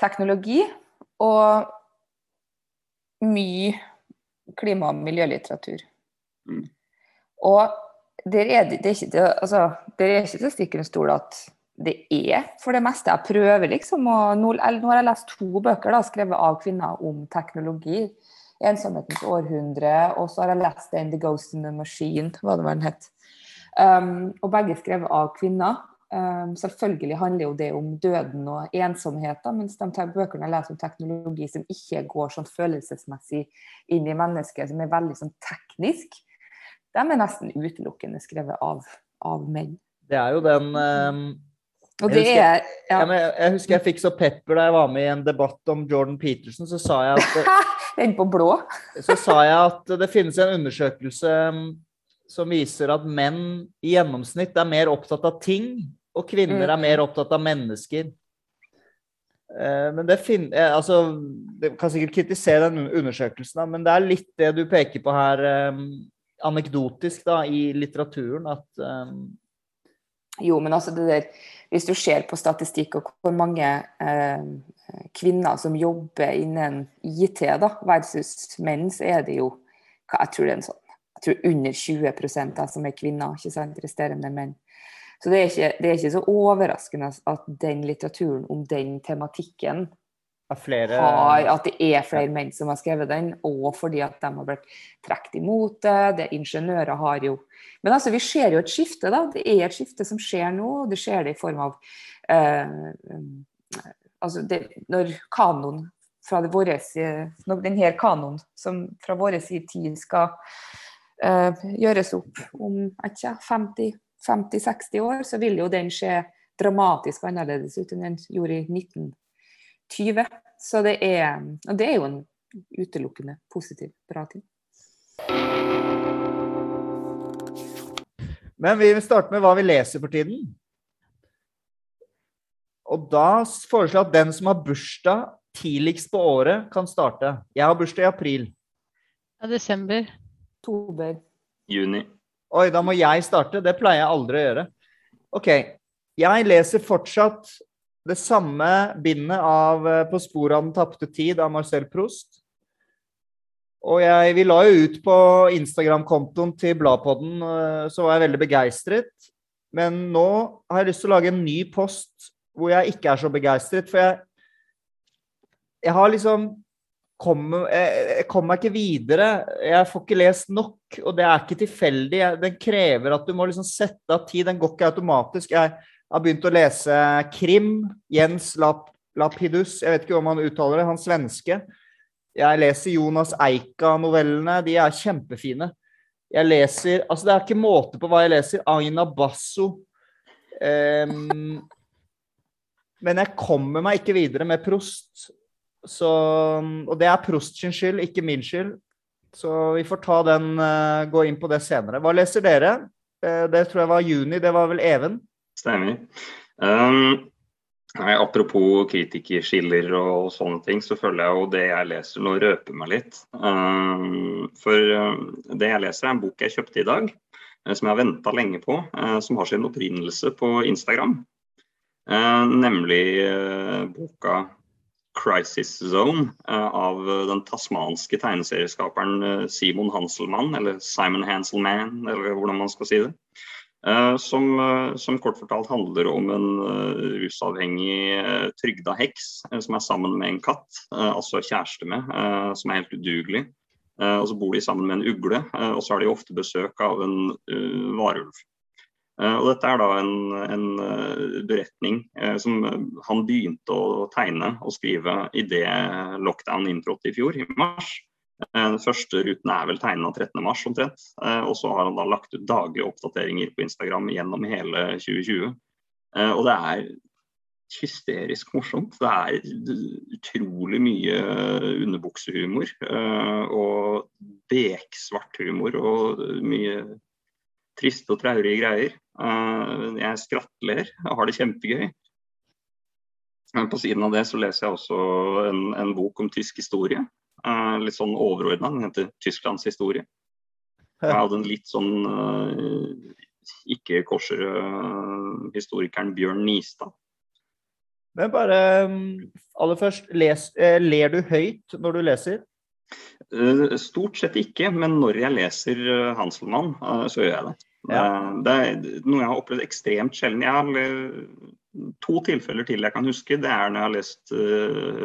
teknologi og mye klima- og miljølitteratur. Mm. Og der er det, det, er ikke, altså, det er ikke til å stikke under stol at det er for det meste. Jeg prøver liksom å Nå, nå har jeg lest to bøker da, skrevet av kvinner om teknologi. 'Ensomhetens århundre', og så har jeg lest 'The Ghost in the Machine', hva det var den het. Um, og begge skrevet av kvinner. Um, selvfølgelig handler jo det om døden og ensomheten, mens de bøkene jeg leser om teknologi som ikke går sånn følelsesmessig inn i mennesket, som er veldig sånn teknisk, de er nesten utelukkende skrevet av, av menn. Det er jo den um, jeg, husker, er, ja. jeg, jeg, husker jeg fikk så pepper da jeg var med i en debatt om Jordan Peterson. Så sa jeg at Den på blå? så sa jeg at det finnes en undersøkelse som viser at menn i gjennomsnitt er mer opptatt av ting og kvinner er mer mm. opptatt av mennesker. Eh, men det fin eh, altså, Du kan sikkert kritisere den undersøkelsen, men det er litt det du peker på her, um, anekdotisk da, i litteraturen, at. Jo, men altså det der Hvis du ser på statistikk og hvor mange eh, kvinner som jobber innen IT da, versus menn, så er det jo Jeg tror det er en sånn jeg tror under 20 da, som er kvinner, ikke sant, resterende menn. Så det er, ikke, det er, ikke, så overraskende at den litteraturen om den tematikken er flere har, at det er flere menn som har skrevet den, og fordi at de har blitt trukket imot det. det Ingeniører har jo Men altså, vi ser jo et skifte, da. Det er et skifte som skjer nå. Det skjer det i form av eh, altså det, Når kanoen fra det våre, når denne kanoen som fra vår tid skal eh, gjøres opp om 50-60 år, så vil jo den se dramatisk annerledes ut enn den gjorde i 1920. Så det er, og det er jo en utelukkende positiv, bra ting. Men vi vil starte med hva vi leser for tiden. Og da foreslår jeg at den som har bursdag tidligst på året, kan starte. Jeg har bursdag i april. Ja, desember. Oktober. Juni. Oi, da må jeg starte. Det pleier jeg aldri å gjøre. OK. Jeg leser fortsatt det samme bindet av eh, 'På sporet av den tapte tid' av Marcel Proust. Og jeg, vi la jo ut på Instagram-kontoen til Bladpodden, eh, så var jeg veldig begeistret. Men nå har jeg lyst til å lage en ny post hvor jeg ikke er så begeistret. For jeg, jeg har liksom kommer, jeg, jeg kommer meg ikke videre. Jeg får ikke lest nok, og det er ikke tilfeldig. Jeg, den krever at du må liksom sette av tid. Den går ikke automatisk. Jeg har begynt å lese krim. Jens Lap, Lapidus, jeg vet ikke om han uttaler det, han svenske. Jeg leser Jonas Eika-novellene. De er kjempefine. Jeg leser Altså, det er ikke måte på hva jeg leser. Aina Basso. Um, men jeg kommer meg ikke videre med Prost. Så, og det er Prost sin skyld, ikke min skyld. Så vi får ta den, uh, gå inn på det senere. Hva leser dere? Uh, det tror jeg var juni. Det var vel Even? Stemmer. Um, nei, apropos kritikerskiller og sånne ting, så føler jeg jo det jeg leser nå røper meg litt. Um, for um, det jeg leser er en bok jeg kjøpte i dag, uh, som jeg har venta lenge på. som har sin opprinnelse på Instagram. nemlig boka 'Crisis Zone' av den tasmanske tegneserieskaperen Simon Hanselmann, eller Simon Hanselman, eller hvordan man skal si det. Som, som, kort fortalt handler om en rusavhengig trygda heks som er sammen med en katt, altså kjæreste med, som er helt udugelig. Og så bor de sammen med en ugle, og så har de ofte besøk av en varulv. Og dette er da en, en beretning som han begynte å tegne og skrive idet lockdown inntrådte i fjor, i mars. Den første ruten er vel tegna 13.3 omtrent. Og så har han da lagt ut daglige oppdateringer på Instagram gjennom hele 2020. Og det er hysterisk morsomt. Det er utrolig mye underbuksehumor. Og beksvart humor og mye triste og traurige greier. Jeg skrattler og har det kjempegøy. Men På siden av det så leser jeg også en, en bok om tysk historie. Uh, litt sånn overordna. Den heter 'Tysklands historie'. Jeg hadde en litt sånn uh, ikke-korser-historikeren uh, Bjørn Nistad. Men bare aller først, les, ler du høyt når du leser? Stort sett ikke, men når jeg leser Hanselmann, så gjør jeg det. Ja. Det er noe jeg har opplevd ekstremt sjelden. Jeg har to tilfeller til jeg kan huske. Det er når jeg har lest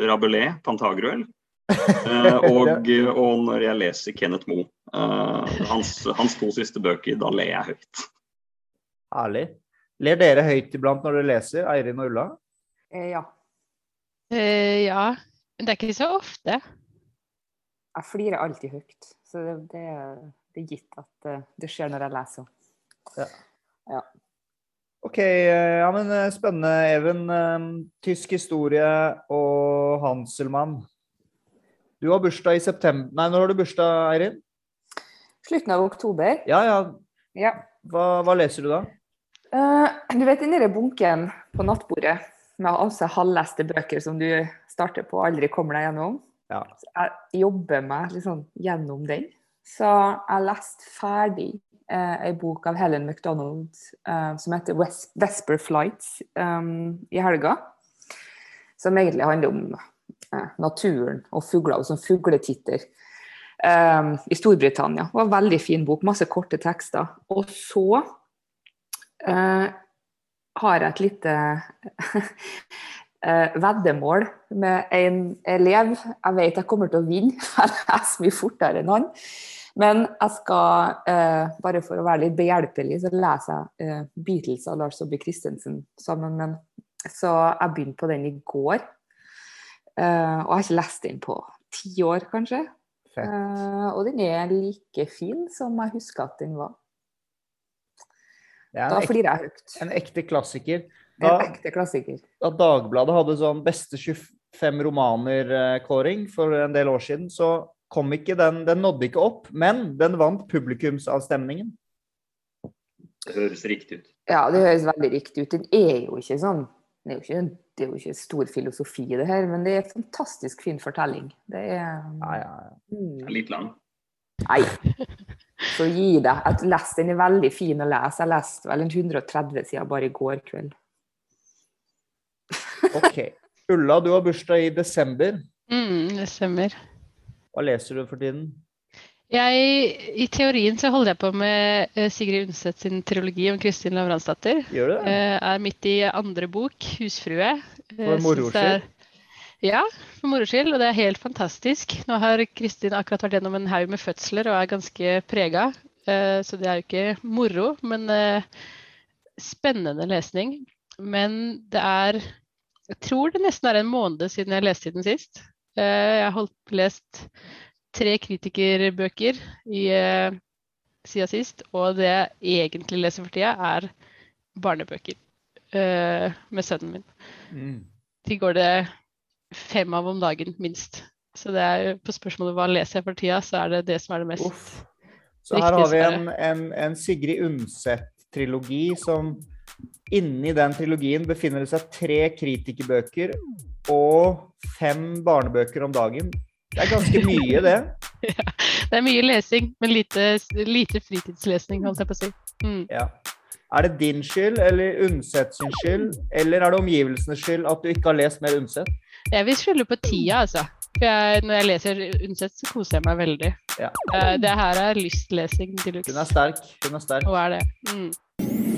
Rabelais, 'Pantagruel'. Uh, og, og, når jeg leser Kenneth Moe, uh, hans, hans, to siste bøker, da ler jeg høyt. Herlig. Ler dere høyt iblant når dere leser, Eirin og Ulla? Eh, ja. Eh, ja. Men det er ikke så ofte. Jeg flirer alltid høyt. Så det, det, det er gitt at det skjer når jeg leser. Ja. ja. OK. Ja, men spennende, Even. Tysk historie og Hanselmann. Du har bursdag i september Nei, når har du bursdag, Eirin? Slutten av oktober. Ja, ja. ja. Hva, hva, leser du da? Uh, du vet den der bunken på nattbordet med altså halvleste bøker som du starter på og aldri kommer deg gjennom? Ja. jeg jobber meg liksom gjennom den. Så jeg leste ferdig uh, ei bok av Helen MacDonald eh, som heter West Vesper Flights um, i helga. Som egentlig handler om naturen og fugler, og sånn fugletitter. Um, I Storbritannia. Det var en veldig fin bok, masse korte tekster. Og så uh, har jeg et lite Uh, veddemål med en elev. Jeg vet jeg kommer til å vinne, for jeg leser mye fortere enn han. Men jeg skal, eh, bare for å være litt behjelpelig, så leser jeg eh, Beatles av Lars Saabye Christensen sammen med Så jeg begynte på den i går. Eh, og jeg har ikke lest den på ti år, kanskje. Eh, og den er like fin som jeg husker at den var. Det Da flirer jeg høyt. en ekte klassiker. En ekte klassiker. da Dagbladet hadde sånn beste 25 romaner-kåring for en del år siden, så kom ikke den Den nådde ikke opp, men den vant publikumsavstemningen. Det høres riktig ut. Ja, det høres veldig riktig ut. Den er jo ikke sånn Det er jo ikke, det er jo ikke stor filosofi, det her, men det er en fantastisk fin fortelling. Det er Ja, ja, ja. Mm. Litt lang. Nei. Så gi deg. Jeg leste den er veldig fin å lese. Jeg leste vel en 130 siden bare i går kveld. OK. Ulla, du har bursdag i desember. Mm, det stemmer. Hva leser du for tiden? Jeg, I teorien så holder jeg på med eh, Sigrid Undset sin trilogi om Kristin Lavransdatter. Gjør du det? Eh, er midt i andre bok, 'Husfrue'. Eh, For moro synes er- Ja, for moro skyld. Og det er helt fantastisk. Nå har Kristin akkurat vært gjennom en haug med fødsler og er ganske prega. Eh, så det er jo ikke moro, men eh, spennende lesning. Men det er Jeg tror det nesten er en måned siden jeg leste den sist. Eh, jeg har lest tre kritikerbøker i, eh, siden sist, og det jeg egentlig leser for tida, er barnebøker eh, med sønnen min. Mm. De går det fem av om dagen, minst. Så det er på spørsmålet hva leser jeg for tida, så er det det som er det mest Uff. Så her har vi en, en, en Sigrid Undset-trilogi som Inni den trilogien befinner det seg tre kritikerbøker og fem barnebøker om dagen. Det er ganske mye, det. Det er mye lesing, men lite, lite fritidslesning, holdt jeg på å si. Mm. Ja. Er det din skyld eller Undset sin skyld, eller er det omgivelsenes skyld at du ikke har lest mer Undset? Jeg vil skylde på tida, altså. For jeg, når jeg leser Undset, så koser jeg meg veldig. Ja. Uh, det her er lystlesing de Hun er sterk. Hun er sterk. Hun er det. Mm.